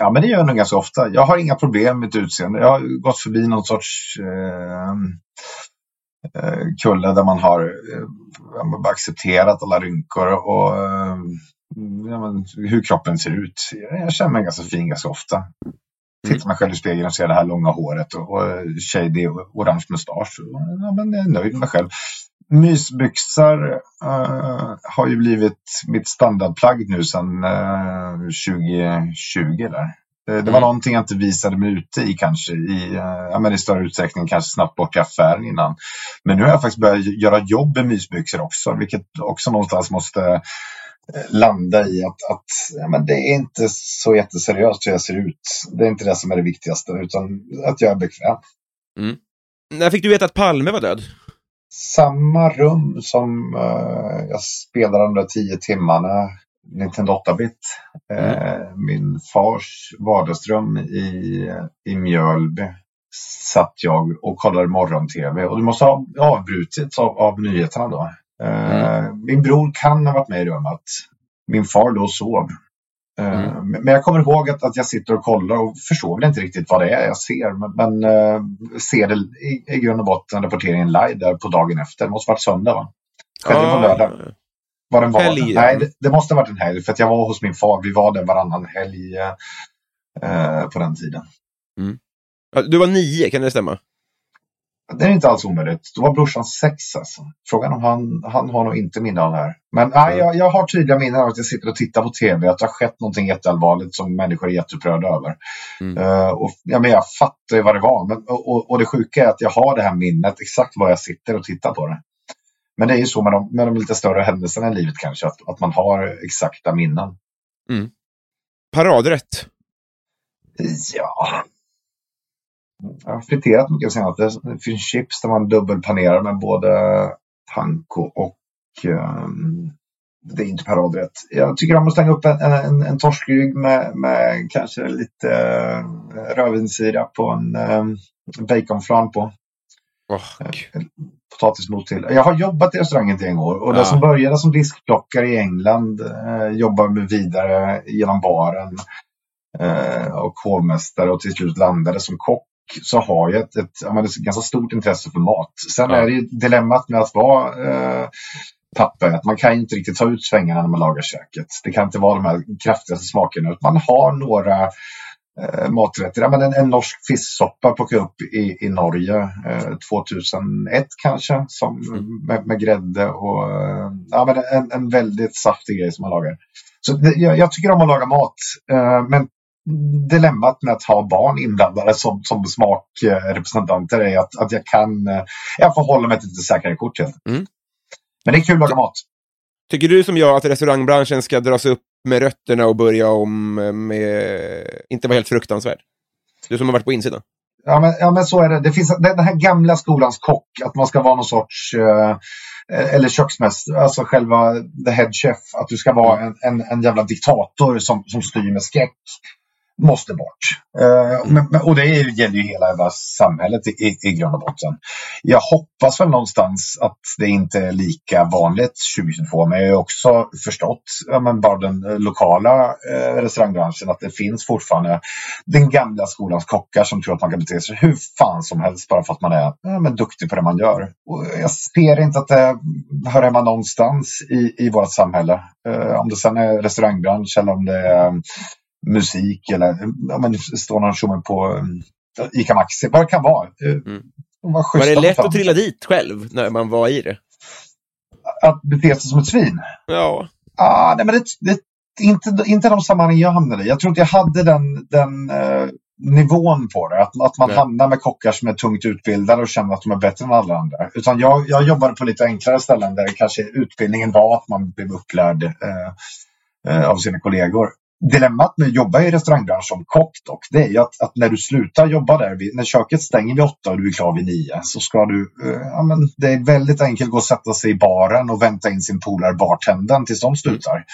Ja, men det gör jag nog ganska ofta. Jag har inga problem med ett utseende. Jag har gått förbi någon sorts eh, eh kulle där man har eh, accepterat alla rynkor och eh, ja, men, hur kroppen ser ut. Jag känner mig ganska fin ganska ofta. Mm. Tittar mig själv i spegeln och ser det här långa håret och, och shady orange mustasch. Ja, men jag är nöjd med mig själv. Mysbyxor uh, har ju blivit mitt standardplagg nu sedan uh, 2020. Där. Det, det var mm. någonting jag inte visade mig ute i kanske i, uh, ja, men i större utsträckning, kanske snabbt bort i affären innan. Men nu har jag faktiskt börjat göra jobb med mysbyxor också, vilket också någonstans måste landa i att, att ja, men det är inte så jätteseriöst hur jag ser ut. Det är inte det som är det viktigaste, utan att jag är bekväm. Mm. När fick du veta att Palme var död? Samma rum som uh, jag spelade de där tio timmarna, Nintendo 8-bit. Mm. Uh, min fars vardagsrum i, i Mjölby satt jag och kollade morgon-tv och det måste ha avbrutits av, av nyheterna då. Mm. Min bror kan ha varit med i rummet. Min far då sov. Eh, mm. Men jag kommer ihåg att, att jag sitter och kollar och förstår väl inte riktigt vad det är jag ser. Men, men uh, ser det i, i grund och botten rapporteringen live där på dagen efter. Det måste varit söndag va? Skedde ah. på lördag. Var den var Nej, det, det, måste ha varit en helg. För jag var hos min far. Vi var där varannan helg uh, på den tiden. Mm. Du var nio, kan det stämma? Det är inte alls omöjligt. Då var brorsan sex alltså. Frågan om han, han har nog inte minne av det här. Men nej, jag, jag har tydliga minnen av att jag sitter och tittar på tv, att det har skett någonting jätteallvarligt som människor är jätteupprörda över. Mm. Uh, och, ja, men jag fattar ju vad det var. Men, och, och det sjuka är att jag har det här minnet, exakt var jag sitter och tittar på det. Men det är ju så med de, med de lite större händelserna i livet kanske, att, att man har exakta minnen. Mm. Paradrätt? Ja, jag har friterat mycket senast. Det finns chips där man dubbelpanerar med både panko och um, det är inte paradrätt. Jag tycker om att slänga upp en, en, en torskrygg med, med kanske lite uh, rödvinssirap på en um, baconflan på. Oh. Potatismos till. Jag har jobbat i restaurangen till en år och ja. det som började som diskplockare i England eh, jobbar med vidare genom baren eh, och hovmästare och till slut landade som kock så har jag ett, ett, ett, ganska stort intresse för mat. Sen ja. är det ju dilemmat med att vara eh, pappa att man kan inte riktigt ta ut svängarna när man lagar köket. Det kan inte vara de här kraftigaste smakerna utan man har några eh, maträtter. Ja, men en, en norsk fisksoppa plockade upp i, i Norge eh, 2001 kanske som, mm. med, med grädde och eh, ja, men en, en väldigt saftig grej som man lagar. Så det, jag, jag, tycker om att laga mat, eh, men dilemmat med att ha barn inblandade som, som smakrepresentanter är att, att jag kan eh, jag får hålla mig till lite säkrare kort. Mm. Men det är kul att laga mat. Tycker du som jag att restaurangbranschen ska dras upp med rötterna och börja om med... inte vara helt fruktansvärd? Du som har varit på insidan. Ja men, ja, men så är det. Det finns den här gamla skolans kock, att man ska vara någon sorts uh, eller köksmästare, alltså själva the head chef, att du ska vara en, en, en jävla diktator som, som styr med skräck måste bort. Eh, och det gäller ju hela jävla samhället i, i, i grund och botten. Jag hoppas väl någonstans att det inte är lika vanligt 2022 men jag har också förstått, ja, men bara den eh, lokala eh, restaurangbranschen, att det finns fortfarande den gamla skolans kockar som tror att man kan bete sig hur fan som helst bara för att man är ja, men duktig på det man gör. Och jag ser inte att det hör hemma någonstans i, i vårt samhälle. Om det sen är restaurangbransch eller om det är musik eller ja, men, står någon tjomme på um, Ica Maxi, vad det kan vara. Eh, mm. Var, var det lätt att trilla dit själv när man var i det? Att bete sig som ett svin? Ja. Ah, nej, men det, det, inte, inte de sammanhang jag hamnade i. Jag tror inte jag hade den, den uh, nivån på det. Att, att man nej. hamnar med kockar som är tungt utbildade och känner att de är bättre än alla andra. Utan jag, jag jobbade på lite enklare ställen där kanske utbildningen var att man blev upplärd uh, uh, av sina kollegor dilemmat med att jobba i restaurangbranschen som kock dock, det är ju att, att, när du slutar jobba där, när köket stänger vid åtta och du är klar vid nio, så ska du, eh, ja men det är väldigt enkelt att gå och sätta sig i baren och vänta in sin polare bartendern tills de slutar.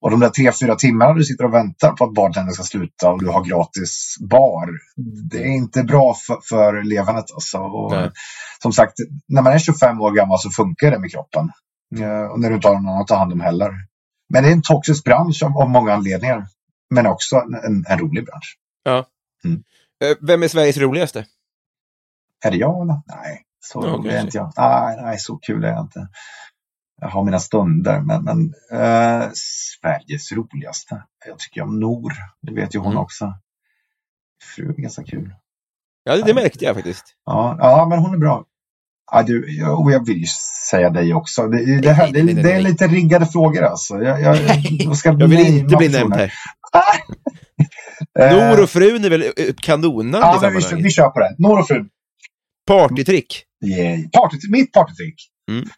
Och de där tre, fyra timmarna du sitter och väntar på att bartendern ska sluta och du har gratis bar, det är inte bra för, för levandet alltså. Och, som sagt, när man är 25 år gammal så funkar det med kroppen. Eh, och när du inte har någon annan att ta hand om heller. Men det är en toxisk bransch av, av många anledningar. Men också en, en rolig bransch. Ja. Mm. Eh, vem är Sveriges roligaste? Är det jag eller? Nej, så okay. rolig är inte jag. Nej, nej, så kul är jag inte. Jag har mina stunder, men, men uh, Sveriges roligaste. Jag tycker om Nor. Det vet ju hon mm. också. Fru är ganska kul. Ja, det, det märkte jag faktiskt. Ja, ja, men hon är bra. Ja, du, och jag vill ju säga dig också. Det, det, här, det, det är lite riggade frågor alltså. Jag, jag, jag, ska jag vill inte bli nämnd här. Nor och frun är väl eh, kanonen ja, i sammanhanget? Vi, vi kör på det. Nor och frun. Partytrick. Yeah. Party, mitt partytrick. Mm.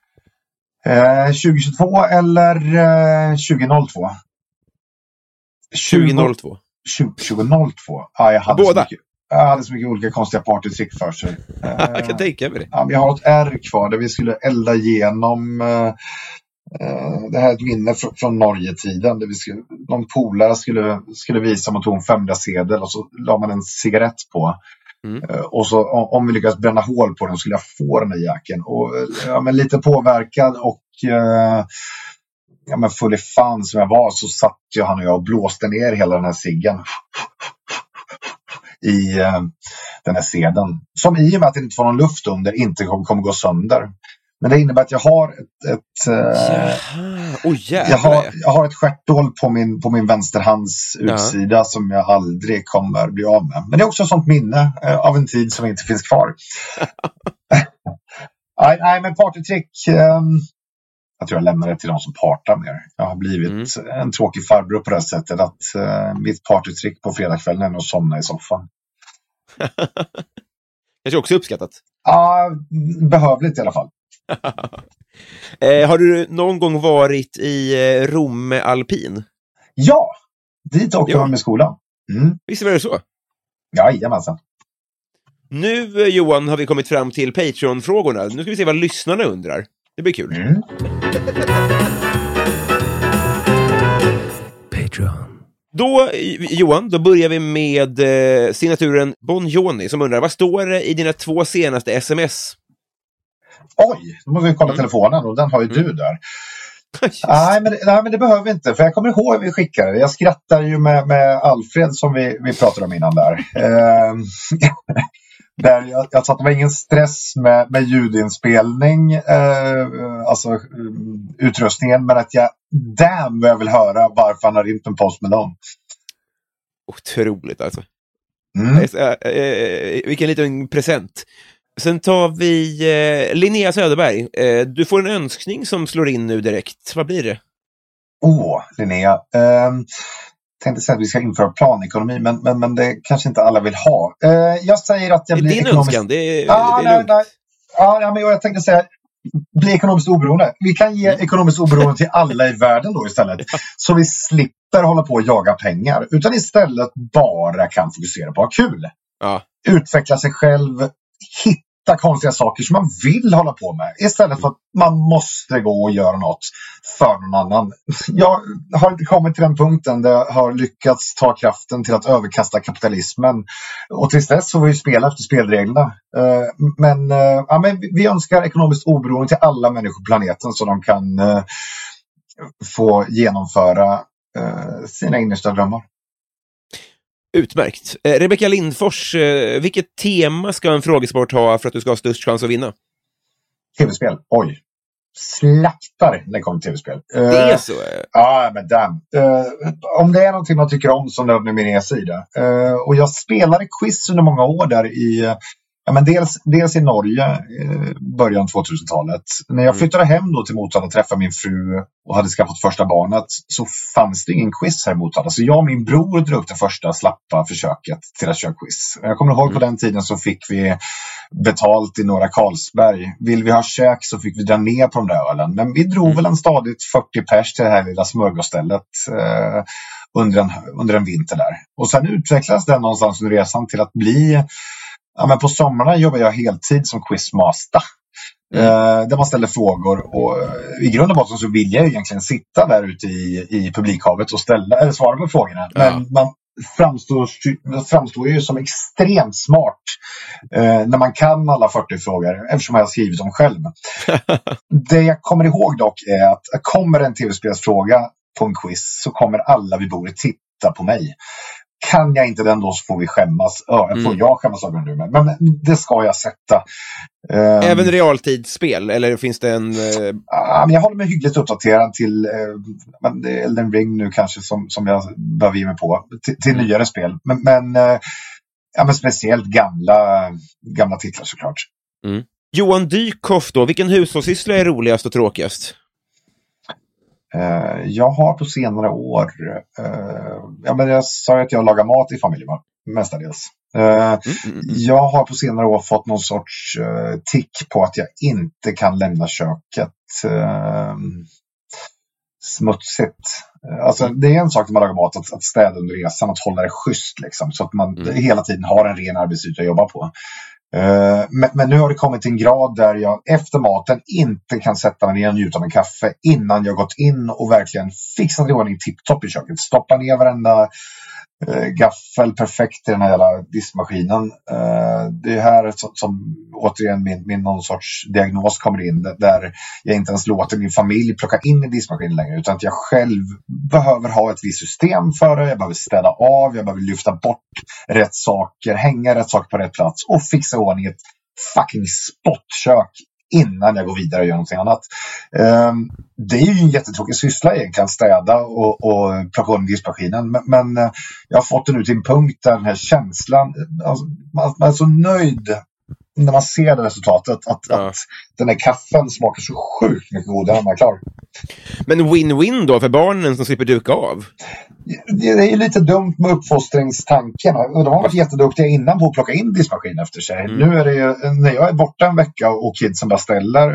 Eh, 2022 eller eh, 2002? 2002. 2002. Ja, jag hade Båda? Så mycket, jag hade så mycket olika konstiga partytrick för sig. jag kan tänka mig det. Ja, jag har ett R kvar där vi skulle elda igenom uh, det här är ett minne fr från Norge-tiden. någon polare skulle, skulle visa man tog en 500-sedel och så la man en cigarett på. Mm. Och så om, vi lyckas bränna hål på den skulle jag få den där jäkeln. Och, ja, men lite påverkad och ja, men full i fan som jag var så satt ju han och jag och blåste ner hela den här ciggen i eh, den här sedeln. Som i och med att det inte får någon luft under inte kommer, kommer gå sönder. Men det innebär att jag har ett, ett oh, jag, har, jag har ett stjärthål på min, på min vänsterhands utsida ja. som jag aldrig kommer bli av med. Men det är också ett sånt minne eh, av en tid som inte finns kvar. nej, nej, men partytrick. Eh, tror jag lämnar det till de som partar mer. Jag har blivit mm. en tråkig farbror på det sättet att uh, mitt partytrick på fredagskvällen är att somna i soffan. Kanske också uppskattat? Ja, behövligt i alla fall. eh, har du någon gång varit i eh, Romme alpin? Ja, dit åkte ja. man med skolan. Mm. Visst var det så? Jajamensan. Nu, eh, Johan, har vi kommit fram till Patreon-frågorna. Nu ska vi se vad lyssnarna undrar. Det blir kul. Mm. Patreon. Då, Johan, då börjar vi med eh, signaturen Bonjoni som undrar, vad står det i dina två senaste sms? Oj, då måste vi kolla mm. telefonen och den har ju mm. du där. nej, men, nej, men det behöver vi inte. För jag kommer ihåg att vi skickade Jag skrattar ju med, med Alfred som vi, vi pratade om innan där. Eh, där jag, alltså att det var ingen stress med, med ljudinspelning, eh, alltså eh, utrustningen, men att jag damn vad jag vill höra varför han har ringt en post med dem. Otroligt alltså. Mm. Äh, äh, vilken liten present. Sen tar vi eh, Linnea Söderberg. Eh, du får en önskning som slår in nu direkt. Vad blir det? Åh, oh, Linnea. Tänkte säga att vi ska införa planekonomi, men, men, men det kanske inte alla vill ha. Eh, jag säger att jag Det är blir din ekonomiskt... önskan, det är, Ah, det är nej, lugnt. nej. Ja, ja, men jag tänkte säga bli ekonomiskt oberoende. Vi kan ge Mm. ekonomiskt oberoende till alla i världen då istället. Så vi slipper hålla på och jaga pengar. Utan istället bara kan fokusera på att ha kul. Ja. Utveckla sig själv. Hitta konstiga saker som man vill hålla på med. Istället för att man måste gå och göra något för någon annan. Jag har inte kommit till den punkten där jag har lyckats ta kraften till att överkasta kapitalismen. Och tills dess så får vi spela efter spelreglerna. Eh, men, eh, ja, men vi- önskar ekonomiskt oberoende till alla människor på planeten så de kan eh, få genomföra sina innersta drömmar. Utmärkt. Eh, Rebecka Lindfors, eh, vilket tema ska en frågesport ha för att du ska ha störst chans att vinna? Tv-spel, oj. Slaktar när det kommer till tv-spel. Eh, Det är så? eh. Ja, men damn. Eh, om det är någonting man tycker om så nöd min e-sida. Uh, och jag spelade quiz under många år där i eh, Ja, men dels, dels i Norge, eh, början 2000-talet. När jag Mm. flyttade hem då till Motala och träffade min fru och hade skaffat första barnet så fanns det ingen quiz här i Motala. Så jag och min bror drog upp det första slappa försöket till att köra quiz. Jag kommer ihåg på den tiden så fick vi betalt i Norra Carlsberg. Vill vi ha käk så fick vi dra ner på de där ölen. Men vi drog väl en stadigt 40 pers till det här lilla smörgåsstället eh, under, en, under en vinter där. Och sen utvecklades den någonstans under resan till att bli Ja, men på somrarna jobbar jag heltid som quizmaster. Eh, där man ställer frågor och eh, i grund och botten så vill jag egentligen sitta där ute i, i publikhavet och ställa, eller svara på frågorna. Ja. Men man framstår, framstår ju som extremt smart eh, när man kan alla 40 frågor eftersom jag har skrivit dem själv. Det jag kommer ihåg dock är att kommer en tv-spelsfråga på en quiz så kommer alla vid bordet titta på mig. Kan jag inte den då så får vi skämmas. Får Mm. jag skämmas över nu med. Men det ska jag sätta. Ehm, Även realtidsspel, eller finns det en... eh, Ja, men jag håller mig hyggligt uppdaterad till men är Elden Ring nu kanske som, som jag behöver ge mig på. Till, till Mm. nyare spel. Men, men, eh, ja, men speciellt gamla, gamla titlar såklart. Johan Dykhoff då, vilken hushållssyssla är roligast och tråkigast? Eh, jag har på senare år, eh, ja, men jag sa ju att jag lagar mat i familjen mestadels. Eh, Mm, mm, mm. Jag har på senare år fått någon sorts tick på att jag inte kan lämna köket eh, smutsigt. Alltså, det är en sak när man lagar mat, att, att städa under resan, att hålla det schysst liksom, så att man Mm. hela tiden har en ren arbetsyta att jobba på. Eh, men, men nu har det kommit till en grad där jag efter maten inte kan sätta mig ner och njuta av en kaffe innan jag gått in och verkligen fixat i ordning tipptopp i köket. Stoppa ner varenda Eh, gaffel perfekt i den här jävla diskmaskinen. Eh, det är här som, som återigen min, min någon sorts diagnos kommer in. Där jag inte ens låter min familj plocka in i diskmaskinen längre. Utan att jag själv behöver ha ett visst system för det. Jag behöver städa av, jag behöver lyfta bort rätt saker, hänga rätt saker på rätt plats och fixa i ordning ett fucking spottkök innan jag går vidare och gör någonting annat. Ehm, det är ju en jättetråkig syssla egentligen, städa och, och plocka ordning diskmaskinen. Men, men eh, jag har fått det nu till en punkt där den här känslan, alltså, man är så nöjd när man ser det resultatet. Att, Ja. att den här kaffen smakar så sjukt mycket godare när man är klar. Men win-win då för barnen som slipper duka av? Det är lite dumt med uppfostringstanken. De har varit jätteduktiga innan på att plocka in diskmaskin efter sig. Mm. Nu är det ju, när jag är borta en vecka och kidsen bara ställer,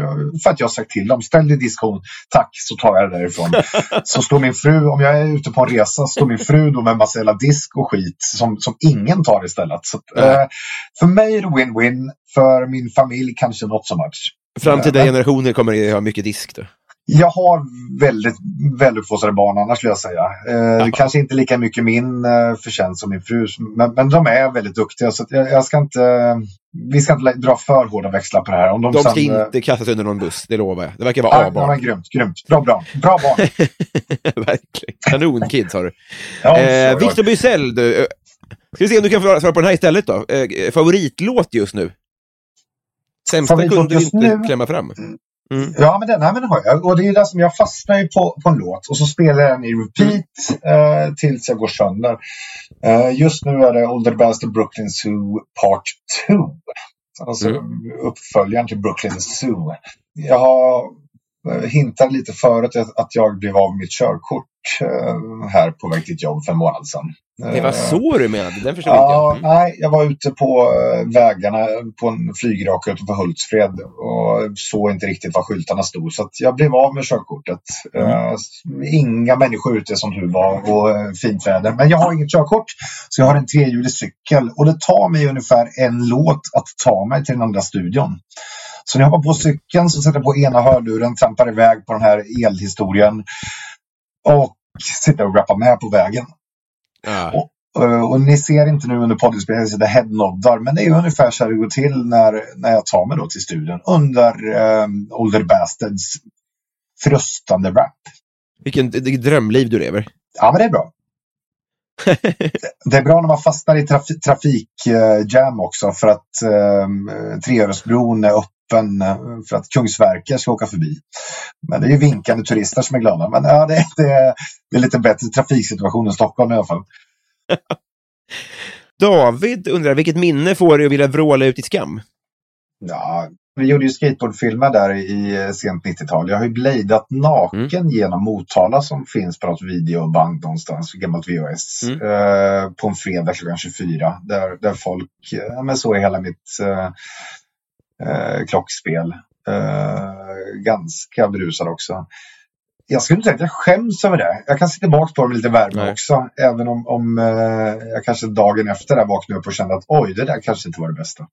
för att jag har sagt till dem, ställ i diskon, tack, så tar jag det därifrån. så står min fru, om jag är ute på en resa, står min fru då med en massa disk och skit som, som ingen tar istället. Så, Ja. eh, för mig är det win-win, för min familj kanske not so much. Framtida Ja. generationer kommer att ha mycket disk då. Jag har väldigt väluppfostrade barn annars skulle jag säga. Eh, kanske inte lika mycket min eh, förtjänst som min frus. Men, men de är väldigt duktiga så jag, jag ska inte... Vi ska inte dra för hårda växlar på det här. Om de De ska sen, eh, inte kastas under någon buss, det lovar jag. Det verkar Ja, vara ja, men A-barn. grymt, grymt. Bra, bra. Bra barn. Verkligen. Kanonkids har du. Ja, Eh, Victor Bysell, du. eh, Ska vi se om du kan svara på den här istället då. Eh, favoritlåt just nu? Sämsta Favoritlåt kunde du just inte nu? klämma fram. Mm. Ja, men den här men har jag. Och det är det som jag fastnar ju på, på en låt och så spelar jag den i repeat eh, tills jag går sönder. Eh, just nu är det Older Bastard Brooklyn Zoo Part 2. Alltså Mm. uppföljaren till Brooklyn Zoo. Jag har eh, hintat lite förut att, jag blev av med mitt körkort här på väg till ett jobb för en månad sedan. Det var Eh, så du menade? Den förstod Ja, inte jag. Mm. nej, jag var ute på eh, vägarna på en flygraka utanför Hultsfred och såg inte riktigt var skyltarna stod. Så att jag blev av med körkortet. Mm. Eh, inga människor ute som tur var och eh, fint väder. Men jag har inget körkort så jag har en trehjulig cykel och det tar mig ungefär en låt att ta mig till den andra studion. Så när jag hoppar på cykeln så sätter jag på ena hörluren, trampar iväg på den här elhistorien och sitter och rappar med på vägen. Ja. Uh, och ni ser inte nu under poddinspelningen sitter headnoddar, men det är ungefär så här det går till när, när jag tar mig då till studion under um, Older Bastards frustande rap. Vilken drömliv du lever. Ja, men det är bra. Det är bra när man fastnar i traf trafikjam också för att um, Treöresbron är öppen eh, för att Kungsverker ska åka förbi. Men det är ju vinkande turister som är glada. Men ja, det, det, det är lite bättre trafiksituation än Stockholm i alla fall. David undrar, vilket minne får dig att vilja vråla ut i skam? Ja, vi gjorde ju skateboardfilmer där i eh, sent 90-tal. Jag har ju bladat naken genom Motala som finns på något videoband någonstans, gammalt VHS, Mm. eh, på en fredag klockan 24. Där, där folk, eh, men så är hela mitt eh, eh, klockspel. Eh, ganska berusad också. Jag skulle inte säga att jag skäms över det. Jag kan se tillbaka på det med lite värme Nej. också. Även om, om eh, jag kanske dagen efter där vaknade upp och kände att oj, det där kanske inte var det bästa.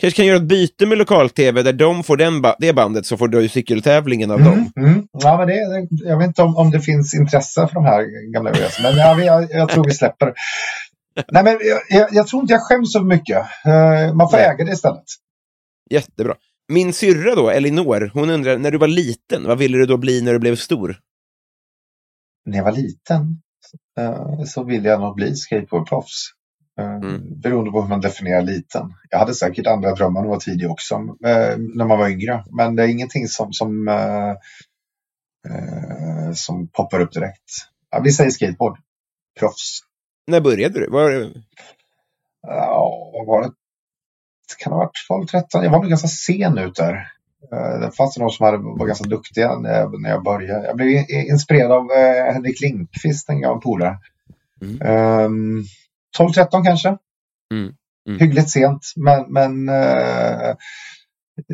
Kanske kan göra ett byte med lokal-tv där de får den ba- det bandet så får du cykeltävlingen av dem. Mm, mm. Ja, men det, jag vet inte om, om det finns intresse för de här gamla VHS, men ja, vi- jag, jag tror vi släpper. Nej, men jag, jag, jag tror inte jag skäms så mycket. Eh, man får Nej. äga det istället. Jättebra. Min syrra då, Elinor, hon undrar, när du var liten, vad ville du då bli när du blev stor? När jag var liten eh, så ville jag nog bli skateboardproffs. Eh, Mm. Beroende på hur man definierar liten. Jag hade säkert andra drömmar när jag var tidig också, eh, när man var yngre. Men det är ingenting som, som, som poppar upp direkt. Vi säger skateboard. Proffs. När började du? Var, Ja, var det? Kan ha varit 12, 13? Jag var nog ganska sen ut där. Eh, Det fanns någon som var ganska duktiga när jag, började. Jag blev in- inspirerad av eh, Henrik Lindqvist, en gammal polare. Mm. Ehm, 12, 13 kanske. Mm, mm. Hyggligt sent, men, men eh,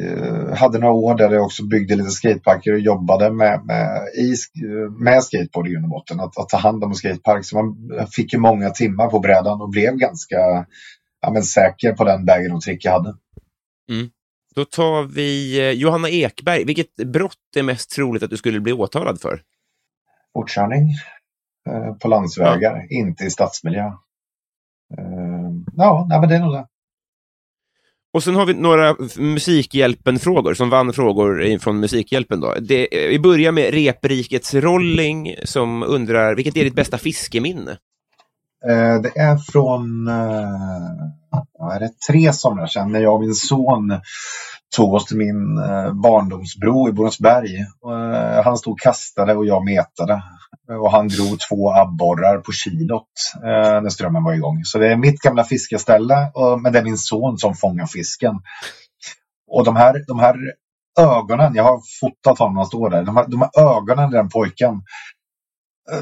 eh, hade några år där jag också byggde lite skateparker och jobbade med, med, i, med skateboard i grund och botten. Att, att ta hand om en skatepark. Så man fick ju många timmar på brädan och blev ganska ja, men säker på den vägen och trick jag hade. då tar vi eh, Johanna Ekberg. Vilket brott är mest troligt att du skulle bli åtalad för? Fortkörning eh, på landsvägar, inte i stadsmiljö. Eh, ja, nej, men det är nog det. Och sen har vi några Musikhjälpen-frågor som vann frågor från Musikhjälpen. Då. Det, eh, vi börjar med Reprikets Rolling som undrar, vilket är ditt bästa fiskeminne? Eh, det är från eh, ja, är det tre somrar sedan när jag och min son tog oss till min eh, barndomsbro i Borensberg. Han stod och kastade och jag metade. Och han drog två abborrar på kilot när strömmen var igång. Så det är mitt gamla fiskeställe, men det är min son som fångar fisken. Och de här, de här ögonen, jag har fotat honom när han står där. De här, de här ögonen i den pojken,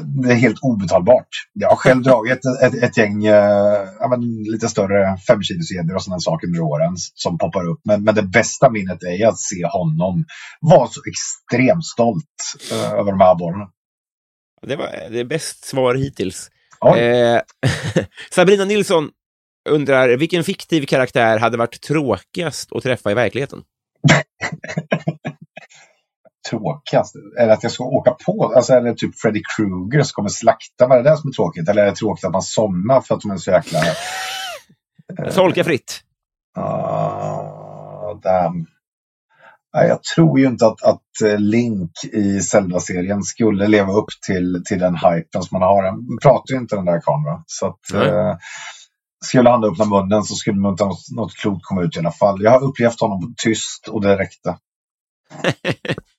det är helt obetalbart. Jag har själv dragit ett, ett, ett gäng eh, ja, lite större femkiloskedjor och sådana saker under åren som poppar upp. Men, men det bästa minnet är att se honom vara så extremt stolt eh, över de här abborrarna. Det var det bäst svar hittills. Eh, Sabrina Nilsson undrar, vilken fiktiv karaktär hade varit tråkigast att träffa i verkligheten? Tråkigast? Är det att jag ska åka på? Alltså är det typ Freddy Krueger som kommer slakta? Vad är det där som är tråkigt? Eller är det tråkigt att man somnar för att de är så jäkla... Tolka fritt. Ah, damn. Nej, jag tror ju inte att, att eh, Link i Zelda-serien skulle leva upp till, till den hypen som man har. Han pratar ju inte den där kameran. Så att, eh, skulle han öppna munnen så skulle nog inte något, något klokt komma ut i alla fall. Jag har upplevt honom tyst och det räckte.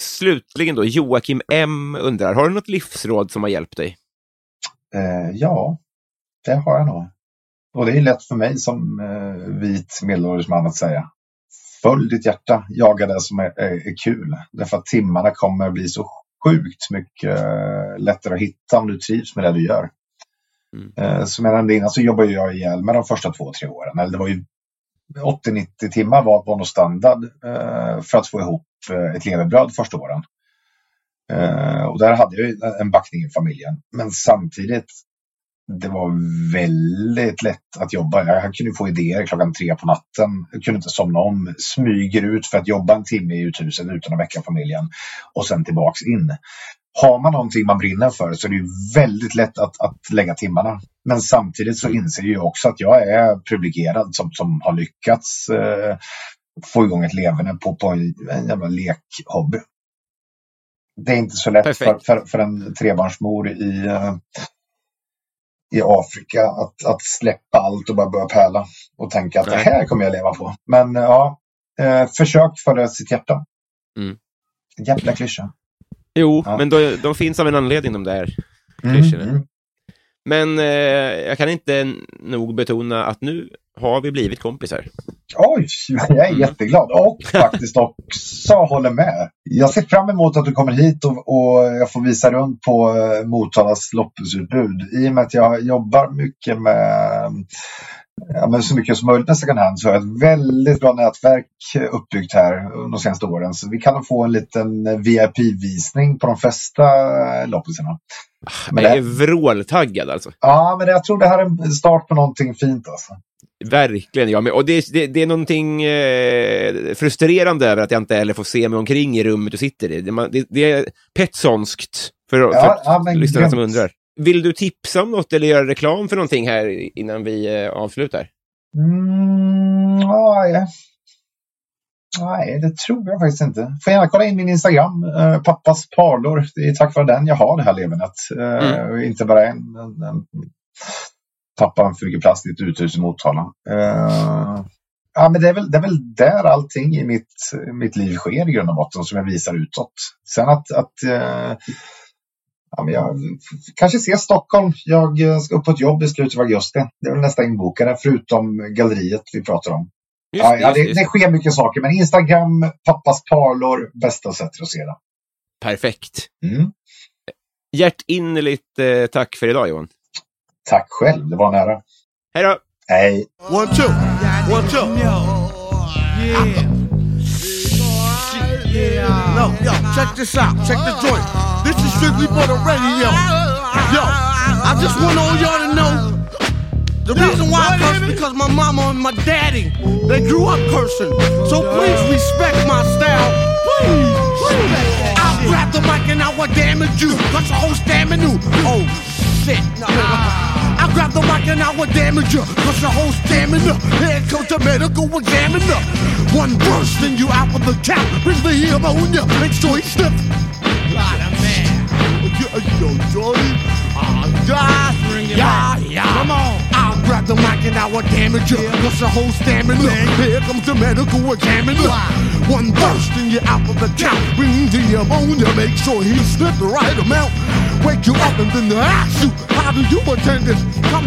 Slutligen då, Joakim M undrar, har du något livsråd som har hjälpt dig? Eh, ja, det har jag nog. Och det är lätt för mig som eh, vit medelålders man att säga. Följ ditt hjärta, jaga det som är, är, är kul. Därför att timmarna kommer bli så sjukt mycket eh, lättare att hitta om du trivs med det du gör. Mm. Eh, som jag nämnde innan så jobbade jag ihjäl med de första två, tre åren. Eller det var ju 80-90 timmar var, var nog standard eh, för att få ihop eh, ett levebröd första åren. Eh, och där hade jag en backning i familjen. Men samtidigt, det var väldigt lätt att jobba. Jag kunde få idéer klockan tre på natten. Jag kunde inte somna om. Smyger ut för att jobba en timme i uthuset utan att väcka familjen. Och sen tillbaks in. Har man någonting man brinner för så är det väldigt lätt att, att lägga timmarna. Men samtidigt så inser jag också att jag är privilegierad som, som har lyckats eh, få igång ett levande på, på en, en jävla lekhobby. Det är inte så lätt för, för, för, en trebarnsmor i, uh, i Afrika att, att släppa allt och bara börja pärla och tänka att Nej. det här kommer jag leva på. Men ja, uh, försök följa sitt hjärta. Mm. Jävla klyscha. Jo, ja. men då, de finns av en anledning de där klyschorna. Mm, mm. Men eh, jag kan inte nog betona att nu har vi blivit kompisar. Oj, jag är mm. jätteglad och faktiskt också håller med. Jag ser fram emot att du kommer hit och, och jag får visa runt på eh, Motalas loppisutbud. I och med att jag jobbar mycket med ja, men så mycket som möjligt med second hand så har jag ett väldigt bra nätverk uppbyggt här de senaste åren. Så vi kan få en liten VIP-visning på de flesta loppisarna. Men jag är vråltaggad alltså. Ja, men jag tror det här är en start på någonting fint alltså. Verkligen, ja. Men, och det, det, det är någonting eh, frustrerande över att jag inte heller får se mig omkring i rummet du sitter i. Det, det, det är petsonskt för, ja, för ja, lyssnarna som undrar. Vill du tipsa om något eller göra reklam för någonting här innan vi eh, avslutar? Mm, nej. nej, det tror jag faktiskt inte. Får gärna kolla in min Instagram, eh, pappas parlor. Det är tack vare den jag har det här levernet. Eh, mm. Inte bara en, en, en tappa en för mycket plast i ett uthus i Motala. Uh, ja, men det, är väl, det är väl där allting i mitt, mitt liv sker i grund och botten som jag visar utåt. Sen att, att uh, ja, men jag kanske ser Stockholm. Jag ska upp på ett jobb i slutet av augusti. Det är väl nästa inbokade förutom galleriet vi pratar om. Just, ja, ja, det, det, sker mycket saker, men Instagram, pappas parlor, bästa sättet att se det. Perfekt. Mm. Hjärtinnerligt eh, tack för idag Johan. Tack själv, det var nära. Hej då! Hej! One, two! One, two! Yeah! Yeah. No, yo, check this out. Check the joint. This is strictly for the radio. Yo, I just want all y'all to know the reason why I curse because my mama and my daddy they grew up cursing. So please respect my style. Please. I'll grab the mic and I will damage you. Cause the whole stamina. Oh shit. I grab the mic and I will damage you. Cause your whole stamina. Here comes the medical examiner. One burst and you out of the cap. Bring the ammonia. Make sure he sniff. Lot of man. Yo, Johnny. Ah, yeah, yeah, yeah. Come on. I'll grab the mic and I will damage you. Cause the whole stamina. Here comes the medical examiner. One burst and you're out of the count. Bring the ammonia. Make sure he sniff the right amount wake you up and then ask you, how do you attend this? Come